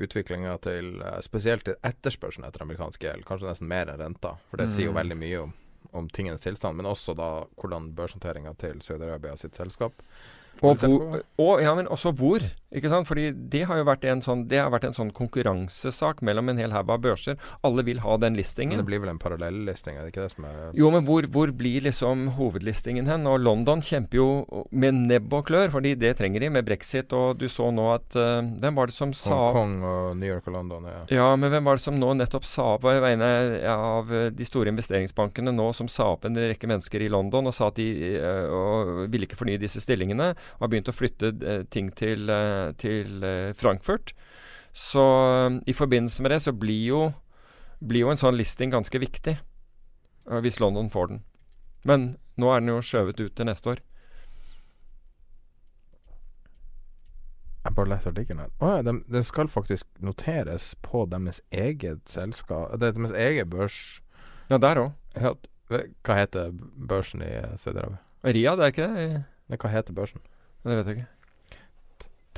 utviklinga til spesielt til etterspørselen etter amerikansk gjeld, kanskje nesten mer enn renta. For det sier jo Mm. veldig mye om, om tingenes tilstand, men også da hvordan børshåndteringa til Saudi-Arabia sitt selskap Og, hvor, og, ja, men også hvor. ikke sant? Fordi det har jo vært en sånn, det har vært en sånn konkurransesak mellom en hel haug av børser. Alle vil ha den listingen. Men det blir vel en parallellisting, er det ikke det som er Jo, men hvor, hvor blir liksom hovedlistingen hen? Og London kjemper jo med nebb og klør, fordi det trenger de med brexit. Og du så nå at uh, Hvem var det som sa Hongkong og New York og London? Ja. Ja, men hvem var det som nå nettopp sa på vegne av eh, de store investeringsbankene nå, som sa opp en rekke mennesker i London og sa at de uh, ville ikke fornye disse stillingene, og har begynt å flytte eh, ting til, eh, til eh, Frankfurt. Så i forbindelse med det så blir jo, blir jo en sånn listing ganske viktig, hvis London får den. Men nå er den jo skjøvet ut til neste år. Jeg bare leser artikkelen her. Å ja, den, den skal faktisk noteres på deres eget selskap Det er deres egen børs. Ja, der òg. Ja, hva heter børsen i? Ria, det er ikke det? Hva heter børsen? Det vet jeg ikke.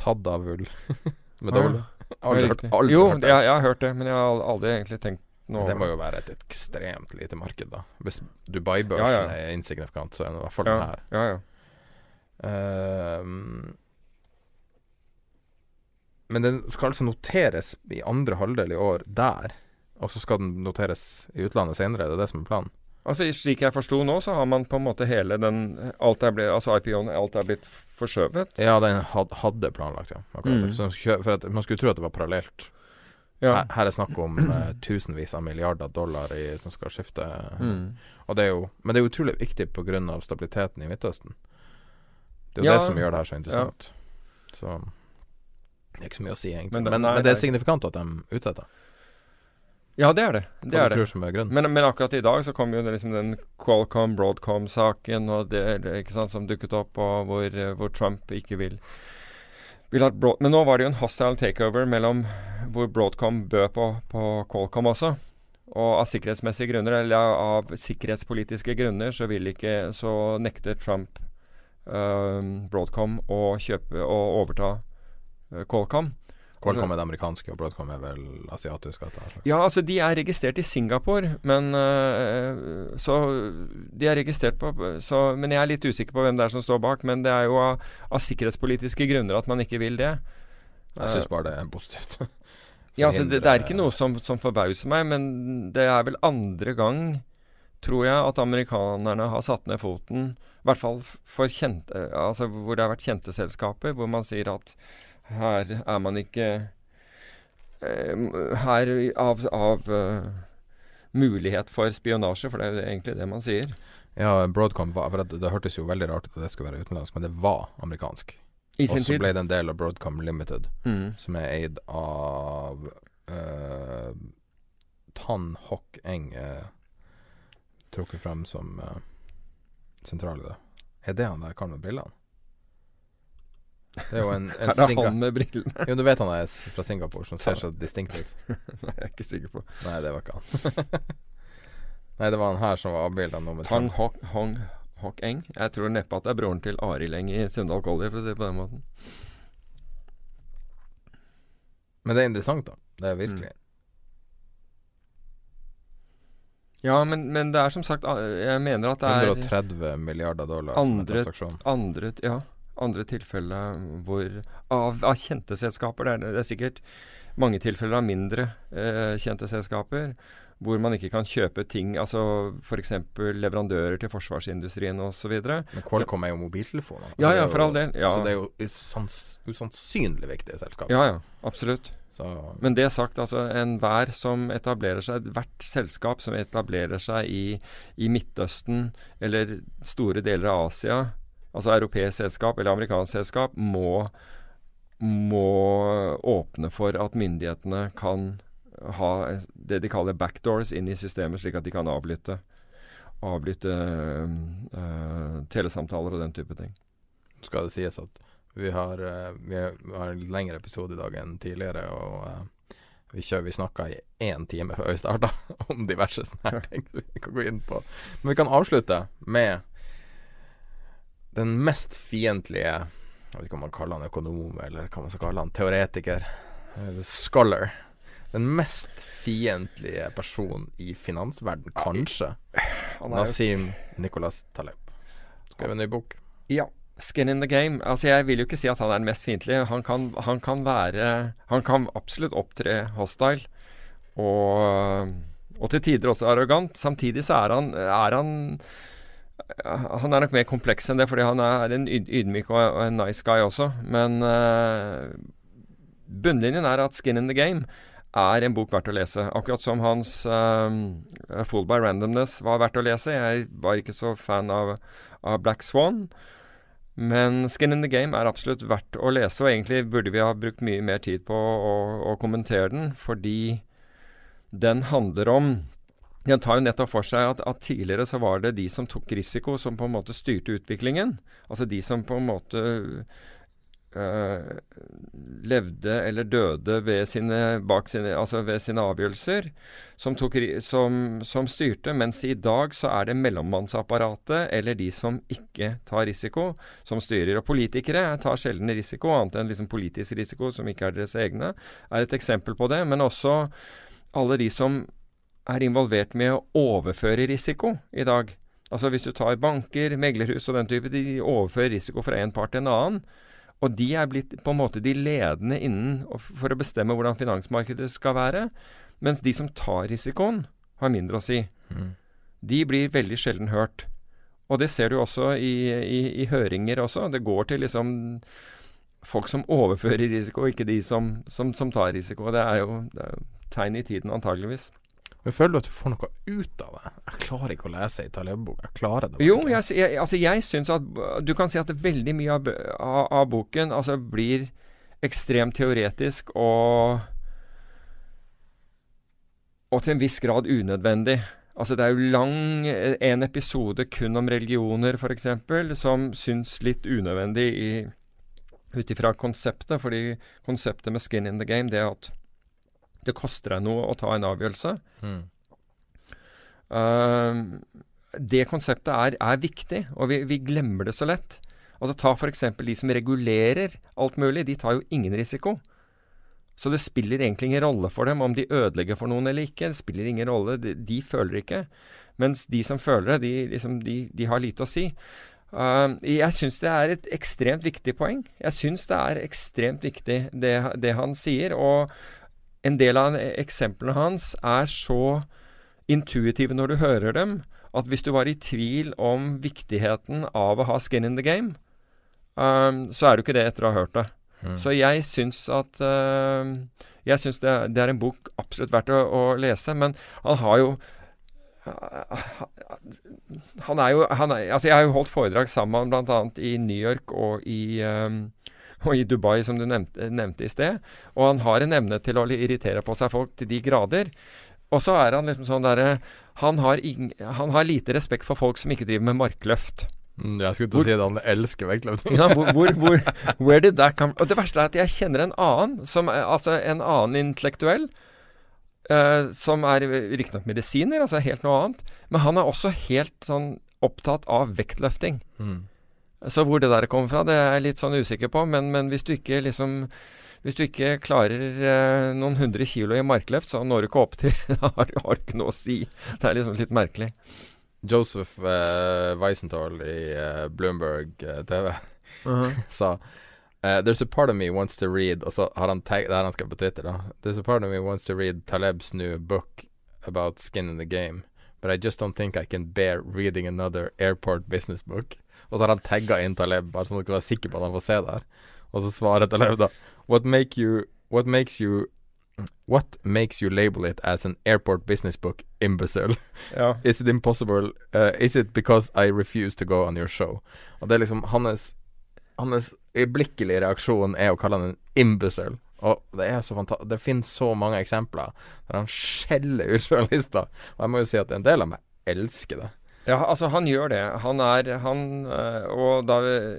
Tadavul. [LAUGHS] Med Ah, doble. Aldri hørt, aldri jo, hørt det. jeg, jeg har hørt det, men jeg har aldri egentlig tenkt noe Det må jo være et ekstremt lite marked, da. Hvis Dubai-børsen Ja, ja. er insignifikant, så er det i hvert fall ja, den her. ja, ja. Ehm, men den skal altså noteres i andre halvdel i år der, og så skal den noteres i utlandet senere. Det er det som er planen. Altså Slik jeg forsto nå, så har man på en måte hele den Alt er blitt Altså IPO-en, alt er blitt forskjøvet. Ja, den hadde planlagt, ja. Mm. Så, for at man skulle tro at det var parallelt. Ja. Her, her er snakk om eh, tusenvis av milliarder dollar i, som skal skifte. Mm. Og det er jo, men det er utrolig viktig pga. stabiliteten i Midtøsten. Det er jo Ja. det som gjør det her så interessant. Så det er ikke så mye å si, egentlig. Men Men, det- men, nei, det er signifikant at de utsetter. Ja, det er det. det, er det. Men, men akkurat i dag så kom jo liksom den Qualcomm, Broadcom-saken og det, ikke sant, som dukket opp, og hvor, hvor Trump ikke vil, vil at Broad, Men nå var det jo en hostile takeover mellom hvor Broadcom bød på, på Qualcomm også. Og av sikkerhetsmessige grunner, eller av sikkerhetspolitiske grunner, så vil ikke Så nekter Trump eh, Broadcom å kjøpe og overta eh, Qualcomm. Qualcomm er det amerikanske, og Broadcom er vel asiatisk? Ja, altså de er registrert i Singapore, men uh, Så de er registrert på så, Men jeg er litt usikker på hvem det er som står bak. Men det er jo av, av sikkerhetspolitiske grunner at man ikke vil det. Jeg syns bare det er positivt. [LAUGHS] Ja, altså det, det er ikke noe som, som forbauser meg, men det er vel andre gang, tror jeg, at amerikanerne har satt ned foten. I hvert fall for kjente Altså hvor det har vært kjente selskaper, hvor man sier at her er man ikke eh, Her av, av eh, mulighet for spionasje, for det er egentlig det man sier. Ja, Broadcom var for det, det hørtes jo veldig rart ut at det skulle være utenlandsk, men det var amerikansk. I Og så ble det en del av Broadcom Limited, Mm. som er eid av uh, Tan Hock Eng uh, trukket frem som uh, sentral i det. Er det han der karen med brillene? Det er jo en, en er han med brillene. Jo, du vet han er fra Singapore, som ser så distinkt ut. [LAUGHS] Nei, jeg er ikke sikker på. Nei, det var ikke han. [LAUGHS] Nei, det var han her som var avbilda nummer Tang Hong, Hong Hok Eng. Jeg tror neppe at det er broren til Arild Eng i Sunndal Collie, for å si det på den måten. Men det er interessant, da. Det er virkelig. Ja, men, men det er som sagt Jeg mener at det er 130 milliarder dollar som andret, transaksjon. andre Ja, andre tilfeller hvor Av, av kjente selskaper. Det er, det er sikkert mange tilfeller av mindre eh, kjente selskaper hvor man ikke kan kjøpe ting, altså f.eks. leverandører til forsvarsindustrien osv. Men Qualcomm er jo mobiltelefoner. Ja, Altså, ja, for all del. Ja. Så det er jo usans- usannsynlig viktige selskap. Ja, ja. Absolutt. Så Men det sagt, altså enhver som etablerer seg Hvert selskap som etablerer seg i, i Midtøsten eller store deler av Asia, altså europeisk selskap eller amerikansk selskap, må, må åpne for at myndighetene kan ha det de kaller backdoors inn i systemet, slik at de kan avlytte avlytte uh, telesamtaler og den type ting. skal det sies at vi har, eh, vi har en lengre episode i dag enn tidligere, og uh, vi, kjører, vi snakka i én time før vi starta [LAUGHS] om diverse sånne her [LAUGHS] ting vi kan gå inn på. Men vi kan avslutte med den mest fiendtlige Jeg vet ikke om man kaller han økonom, eller hva man skal kalle han, teoretiker. eh, Scholar. Den mest fiendtlige personen i finansverden, kanskje. [SIGHS] Nasim Nicolas Taleb. Skrev en ny bok. Ja. Skin in the game. Altså Jeg vil jo ikke si at han er den mest fiendtlige. Han kan, han kan være Han kan absolutt opptre hostile. Og, og til tider også arrogant. Samtidig så er han, er han Han er nok mer kompleks enn det, fordi han er en ydmyk og, en nice guy også. Men uh, bunnlinjen er at Skin in the Game er en bok verdt å lese. Akkurat som hans um, Fool by Randomness var verdt å lese. Jeg var ikke så fan av, av Black Swan. Men Skin in the Game er absolutt verdt å lese, og egentlig burde vi ha brukt mye mer tid på å, å kommentere den, fordi den handler om Den tar jo nettopp for seg at, at tidligere så var det de som tok risiko, som på en måte styrte utviklingen. Altså de som på en måte øh, levde eller døde ved sine, sine, altså ved sine avgjørelser, som, tok, som, som styrte. Mens i dag så er det mellommannsapparatet eller de som ikke tar risiko, som styrer. Og politikere tar sjelden risiko, annet enn liksom politisk risiko, som ikke er deres egne, er et eksempel på det. Men også alle de som er involvert med å overføre risiko i dag. Altså Hvis du tar banker, meglerhus og den type, de overfører risiko fra en part til en annen. Og de er blitt på en måte de ledende innen for å bestemme hvordan finansmarkedet skal være. Mens de som tar risikoen, har mindre å si. Mm. De blir veldig sjelden hørt. Og det ser du også i, i, i høringer også. Det går til liksom folk som overfører risiko, ikke de som, som, som tar risiko. Det er jo det er tegn i tiden, antageligvis. Men føler du at du får noe ut av det? Jeg klarer ikke å lese ei Taleb-bok. Jeg klarer det Jo, jeg, jeg, altså jeg syns at Du kan si at veldig mye av, av, av boken altså blir ekstremt teoretisk og og til en viss grad unødvendig. Altså Det er jo lang en episode kun om religioner, f.eks., som syns litt unødvendig ut ifra konseptet. Fordi konseptet med skin in the game, det er at det koster deg noe å ta en avgjørelse. Mm. Uh, det konseptet er, er viktig, og vi, vi, glemmer det så lett. Altså Ta f.eks. de som regulerer alt mulig. De tar jo ingen risiko. Så det spiller egentlig ingen rolle for dem om de ødelegger for noen eller ikke. Det spiller ingen rolle. De, de føler ikke. Mens de som føler det, de, liksom, de, de har lite å si. Uh, jeg syns det er et ekstremt viktig poeng. Jeg syns det er ekstremt viktig det, det, han sier. Og en del av eksemplene hans er så intuitive når du hører dem, at hvis du var i tvil om viktigheten av å ha skin in the game, um, så er du ikke det etter å ha hørt det. Mm. Så jeg syns at uh, Jeg syns det, det, er en bok absolutt verdt å, å, lese, men han har jo han er jo han er, Altså, jeg har jo holdt foredrag sammen med bl.a. i New York og i um, og i Dubai, som du nevnte, nevnte, i sted. Og han har en evne til å irritere på seg folk til de grader. Og så er han liksom sånn derre han, han, har lite respekt for folk som ikke driver med markløft. Mm, jeg skulle til å si det, han elsker vektløfting. ja, hvor, hvor, hvor, [LAUGHS] where did that come Og det verste er at jeg kjenner en annen, som, altså en annen intellektuell, uh, som er riktignok medisiner, altså helt noe annet, men han er også helt sånn opptatt av vektløfting. Mm. Så hvor det der kommer fra, det er jeg litt sånn usikker på, men, men hvis du ikke liksom hvis du ikke klarer eh, noen hundre kilo i markløft, så når du ikke opp til [LAUGHS] Da har du ikke noe å si. Det er liksom litt merkelig. Joseph eh, Weisenthal i eh, Bloomberg uh, TV [LAUGHS] uh -huh. sa There's a part of me wants to read Og så har han Det her han skrev på Twitter, da. There's a part of me wants to read Taleb's new book about skin in the game, but I just don't think I can bear reading another airport business book. Og så har han tagga inn Taleb, bare sånn at du er være sikker på at han får se det her. Og så svarer Taleb da What make you What makes you What makes you label it as an airport business book, imbecile? Ja. [LAUGHS] is it impossible uh, Is it because I refuse to go on your show? Og det er liksom hans Hans øyeblikkelige reaksjon er å kalle han en imbecile. Og det er så fantastisk Det finnes så mange eksempler der han skjeller ut journalister. Og jeg må jo si at en del av meg elsker det. Ja, altså han gjør det. Han er han øh, Og da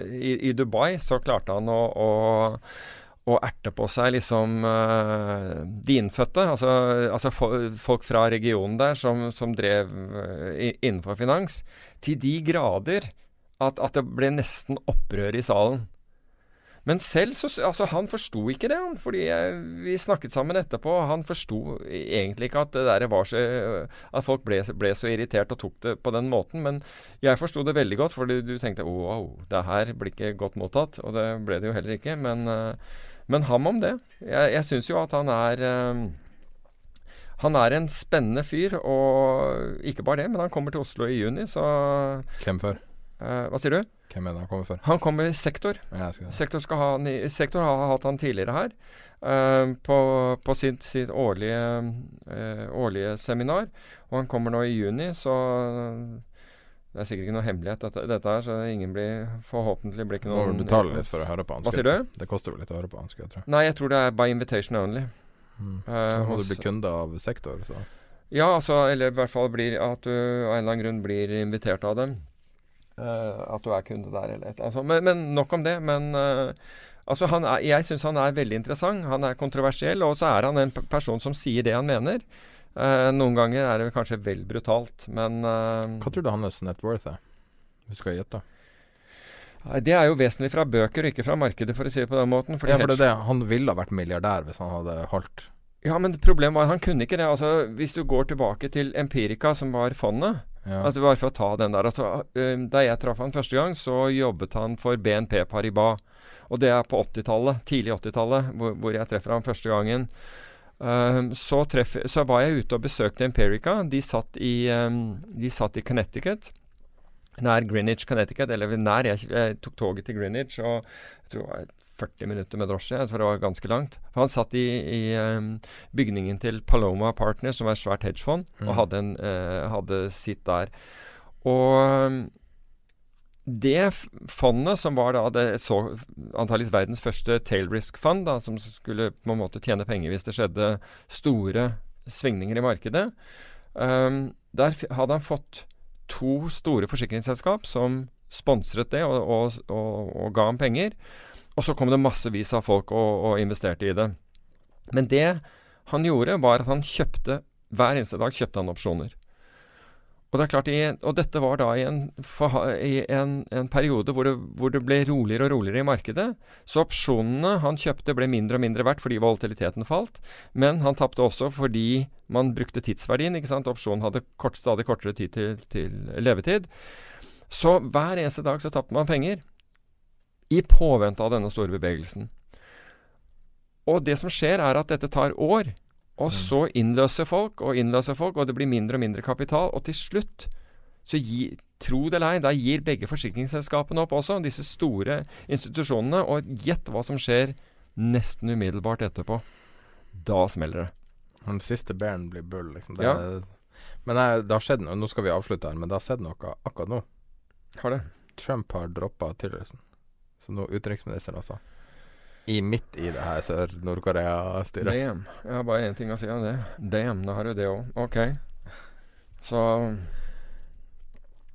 i, i Dubai så klarte han å, å og erte på seg liksom uh, de innfødte, altså, altså folk fra regionen der som, som drev uh, innenfor finans, til de grader at, at, det ble nesten opprør i salen. Men selv så Altså, han forsto ikke det, han. Fordi jeg, vi snakket sammen etterpå, og han forsto egentlig ikke at det der var så At folk ble, ble, så irritert og tok det på den måten. Men jeg forsto det veldig godt, fordi du tenkte wow, det her blir ikke godt mottatt. Og det ble det jo heller ikke. Men uh, men ham om det. Jeg, jeg syns jo at han er han er en spennende fyr, og ikke bare det, men han kommer til Oslo i juni, så Hvem? Uh, hva sier du? Hvem er det han kommer for? Han kommer i Sektor. Ja, sektor, skal ha, sektor har hatt han tidligere her. Uh, på, på sitt, sitt årlige, uh, årlige, seminar. Og han kommer nå i juni, så det er sikkert ikke noe hemmelighet, dette, dette her, så ingen blir forhåpentlig blir ikke noen Må betale litt for å høre på han. Hva sier du? Det koster jo litt å høre på han, skulle jeg tro. Nei, jeg tror det er by invitation only. Mm. Uh, så må hos, du bli kunde av sektor, så. Ja, altså, eller i hvert fall blir at du av en eller annen grunn blir invitert av dem. Uh, at du er kunde der, eller et eller. Men, men, nok om det. Men uh, altså, er, jeg syns han er veldig interessant. Han er kontroversiell, og så er han en person som sier det han mener. Uh, noen ganger er det kanskje vel brutalt, men Hva tror du hans net worth er, hvis du skal gjette? Det er jo vesentlig fra bøker og ikke fra markedet, for å si det på den måten. ja, for det er det. Han ville ha vært milliardær hvis han hadde holdt. Ja, men problemet var at han kunne ikke det. Altså, Hvis du går tilbake til Empirica, som var fondet ja. altså Bare for å ta den der altså, uh, Da jeg traff han første gang, så jobbet han for BNP Paribas. Og det er på 80-tallet, tidlig 80-tallet, hvor, hvor jeg treffer han første gangen. Um, så, treff, så, var jeg ute og besøkte Empirica. De satt i, um, de satt i Connecticut. Nær Greenwich, Connecticut. Eller nær. Jeg, jeg, tok toget til Greenwich og jeg tror 40 minutter med drosje, for det var ganske langt. For han satt i, i um, bygningen til Paloma Partners, som er et svært hedgefond, mm. og hadde, en, uh, hadde sitt der. Og det fondet, som var da det så antakeligvis verdens første tail risk-fond, som skulle på en måte tjene penger hvis det skjedde store svingninger i markedet. Um, der hadde han fått to store forsikringsselskap som sponsret det og, og, og, og ga ham penger. Og så kom det massevis av folk og, og investerte i det. Men det han gjorde, var at han kjøpte hver eneste dag kjøpte han opsjoner. Og det er klart, og dette var da i en, i en, en periode hvor det, hvor det ble roligere og roligere i markedet. Så opsjonene han kjøpte ble mindre og mindre verdt fordi volatiliteten falt. Men han tapte også fordi man brukte tidsverdien. ikke sant? Opsjonen hadde kort, stadig kortere tid til, til levetid. Så hver eneste dag så tapte man penger. I påvente av denne store bevegelsen. Og det som skjer, er at dette tar år. Og så innløser folk og innløser folk, og det blir mindre og mindre kapital. Og til slutt, så gi, tro det eller ei, da gir begge forsikringsselskapene opp også, disse store institusjonene. Og gjett hva som skjer nesten umiddelbart etterpå. Da smeller det. Den siste bæren blir bull, liksom. Det, Ja. Men nei, det har skjedd noe. Nå skal vi avslutte her, men det har skjedd noe akkurat nå. Har det? Trump har droppa Tillerson. Så nå utenriksministeren også. I midt i det her Sør-Nord-Korea-styret. Damn. Jeg har bare én ting å si om det. Damn, da har du det òg. Ok. Så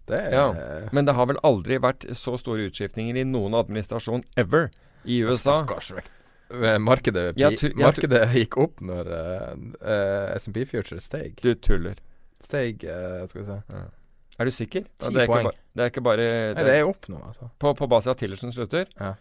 Det Ja. Men det har vel aldri vært så store utskiftninger i noen administrasjon ever i USA. Stakkars vekk. Eh, Markedet, markedet gikk opp når uh, uh, SMP Future steg. Du tuller. Steg uh, Skal vi se Er du sikker? Ti det, er ikke poeng. ba, det er ikke bare Nei, det er opp nå, altså. på, på base av Tillerson slutter? Ja.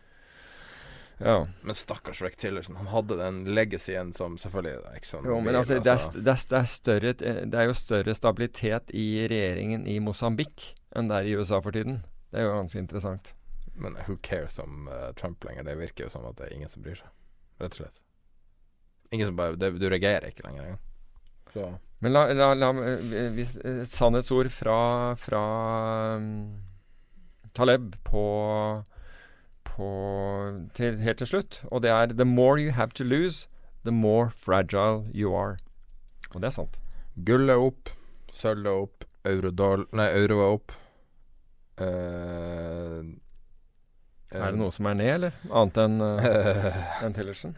Ja. Men stakkars Rick Tillerson. Han hadde den legacyen som selvfølgelig det ikke sånn Jo, men bil, altså, det, er, det, er, st- det, er større, det er jo større stabilitet i regjeringen i Mosambik enn det er i USA for tiden. Det er jo ganske interessant. Men who cares om uh, Trump lenger? Det virker jo som at det er ingen som bryr seg. Rett og slett. Ingen som bare det, Du reagerer ikke lenger engang. Så Men la, la, la eh, hvis, Et sannhetsord fra, fra um, Taleb på, på til, Helt til slutt. Og det er The more you have to lose, the more fragile you are. Og det er sant. Gull er opp, sølv er opp, eurodoll Nei, euro er opp. Uh, Er det noe som er ned, eller? Annet enn [LAUGHS] uh, en Tillerson?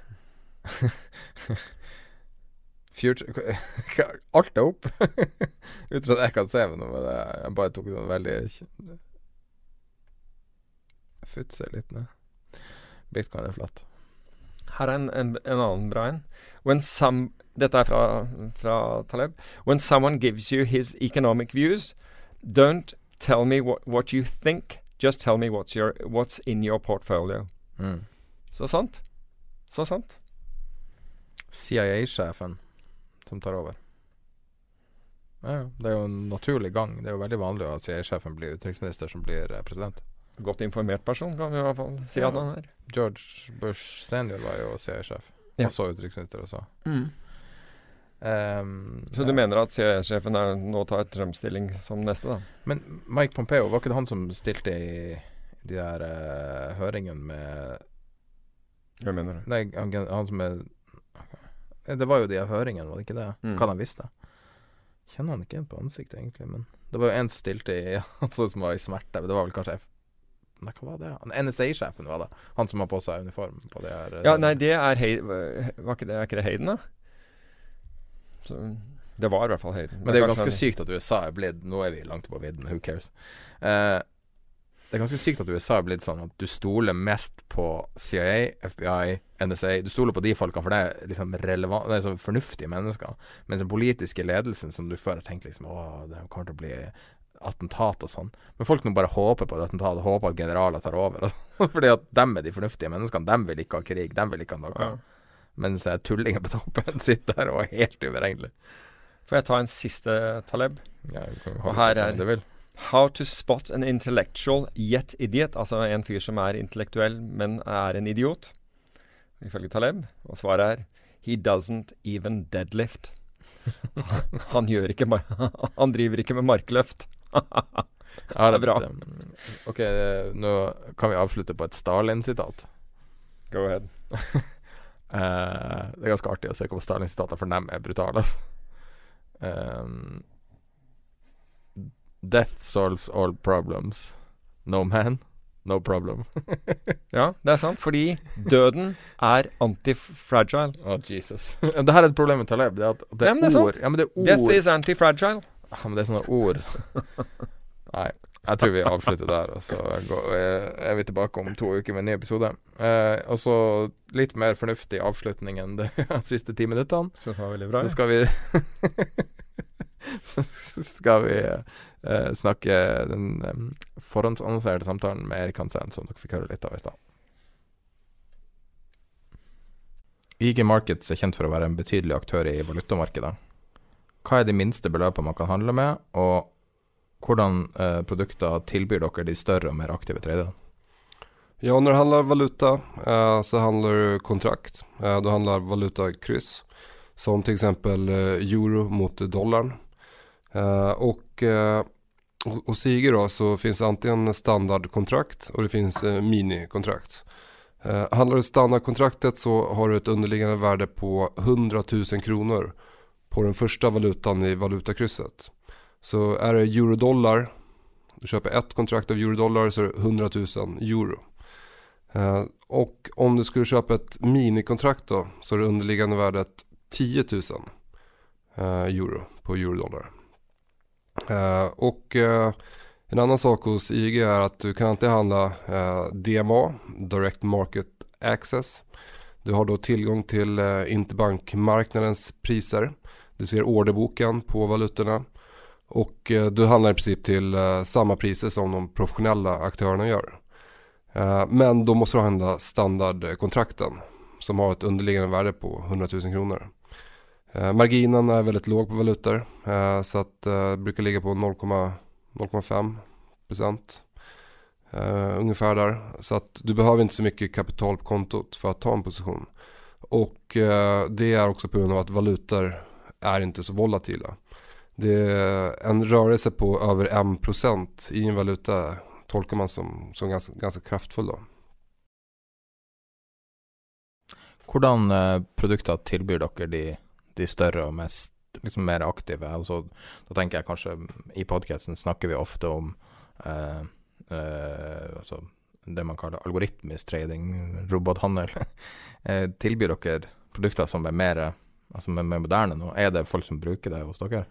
[LAUGHS] Future [LAUGHS] Alt er opp! [LAUGHS] Ut fra det jeg kan se, men noe med det Jeg bare tok sånn veldig Futse litt ned. Bitcoin er flatt. Her er en, en, en annen bra en. When some, dette er fra, fra Taleb. When someone gives you his economic views, don't tell me what, what you think, just tell me what's, your, what's in your portfolio. Mm. Så sant. Så sant. CIA-sjefen som tar over. Ja, det er jo en naturlig gang. Det er jo veldig vanlig at CIA-sjefen blir utenriksminister som blir eh, president. Godt informert person, kan vi i hvert fall si Ja. at han er. George Bush senior var jo CIA-sjef. Ja. Også utenriksminister også. Ehm, Så du ja. mener at CIA-sjefen nå tar Trump-stilling som neste, da? Men Mike Pompeo, var ikke det han som stilte i de der uh, høringene med Hva mener du? Nei, han, han som er Det var jo de av høringene, var det ikke det? Mm. Hva han visste. Kjenner han ikke igjen på ansiktet, egentlig, men det var jo en som stilte i [LAUGHS] altså, som var i smerte. men Det var vel kanskje F Nei, hva var det? NSA-sjefen var det. Han som har på seg uniform på det her eh, Ja, nei, det er Hay var ikke det, Er ikke det Hayden, da? Så, det var i hvert fall Hayden. Men det er jo ganske sykt at USA er blitt Nå er vi langt på vidden, who cares? Eh, det er ganske sykt at USA er blitt sånn at du stoler mest på CIA, FBI, NSA. Du stoler på de folkene, for det er liksom relevant Det er så fornuftige mennesker. Mens den politiske ledelsen som du før har tenkt liksom Å, det kommer til å bli attentat og sånn. Men folk nå bare håper på et attentat håper at generaler tar over. [LAUGHS] Fordi at dem er de fornuftige menneskene. Dem vil ikke ha krig. Dem vil ikke ha noe. Ja. Mens eh, tullingen på toppen [LAUGHS] sitter der og er helt uberegnelig. Får jeg ta en siste Taleb? Ja, Og her er- How to spot an intellectual yet idiot. Altså en fyr som er intellektuell, men er en idiot. Ifølge Taleb. Og svaret er He doesn't even deadlift. [LAUGHS] Han gjør ikke [LAUGHS] Han driver ikke med markløft. [LAUGHS] Ja, Det er bra. Ok, eh, nå kan vi avslutte på et Stalin-sitat. Go ahead. Eh, det er ganske artig å se på Stalin-sitater, for dem er brutale. Altså. Um, Death solves all problems. No man, no problem. [LAUGHS] Ja, det er sant. Fordi døden er antifragile. Å, Jesus. [LAUGHS] det her er et problem med Taleb. Det er at det Ja, er, men det er ord. Ja, men det er Death is antifragile. Ja, men det er sånne ord [LAUGHS] Nei, jeg tror vi avslutter der, og så er vi tilbake om to uker med en ny episode. Eh, og så litt mer fornuftig avslutning enn de siste ti minuttene. Syns det var veldig bra. Så skal vi Så skal vi eh, snakke den eh, forhåndsannonserte samtalen med Erik Hansen, som dere fikk høre litt av i stad. IG Markets er kjent for å være en betydelig aktør i valutamarkedet. Hva er de minste beløpene man kan handle med, og hvordan eh, produkter tilbyr dere de større og mer aktive traderne? Ja, når det handler valuta eh, så handler det kontrakt. Eh, då handler valutakryss. Som f.eks. eh, euro mot dollarn. Eh, och eh, ho- hos IG då så finns antingen standardkontrakt och det finns eh, minikontrakt. Eh, handlar du standardkontraktet så har du ett underliggande värde på 100 000 kronor på den första valutan i valutakrysset. Så är det euro-dollar, du köper ett kontrakt av euro-dollar så är det 100 000 euro. Eh, och om du skulle köpa ett minikontrakt då så är det underliggande värdet 10 000 eh, euro på eurodollar. Eh, och eh, en annan sak hos IG är att du kan alltid handla eh, DMA, Direct Market Access. Du har då tillgång till eh, interbankmarknadens priser. Du ser orderboken på valutorna. Och eh, du handlar i princip till eh, samma priser som de professionella aktörerna gör. Eh, Men då måste du handla standardkontrakten som har ett underliggande värde på 100 000 kronor. Eh, Marginen är väldigt låg på valutor eh, så att eh, brukar ligga på 0,5 procent. Ungefär där. Så att du behöver inte så mycket kapital på kontot för att ta en position. Och det är också på grund av att valutor är inte så volatila. Det är en rörelse på över 1% i en valuta tolkar man som, som ganska, ganska kraftfull då. Hvordan produkter tilbyr dere de, de større og mest liksom mer aktive? Altså, da tenker jeg kanskje I podkasten snakker vi ofte om eh, eh, altså det man kaller algoritmisk trading, robothandel. [LAUGHS] eh, tilbyr dere produkter som er mer, altså mer, moderne nå? Er det folk som bruker det hos dere?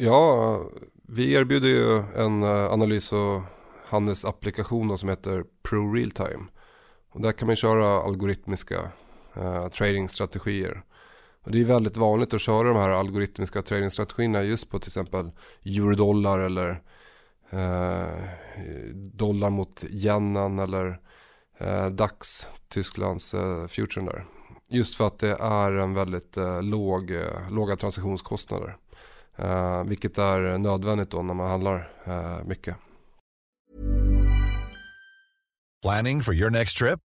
Ja, vi erbjuder jo en eh, analys og handelsapplikasjon som heter Pro Realtime. Där kan man köra algoritmiska uh, tradingstrategier. Och det är väldigt vanligt att köra de här algoritmiska tradingstrategierna just på till exempel eurodollar eller eh, dollar mot yenen eller eh, DAX, Tysklands eh, futuren där. Just för att det är en väldigt eh, låg, eh, låga transaktionskostnader. Eh, vilket är nödvändigt då när man handlar eh, mycket. Planning for your next trip?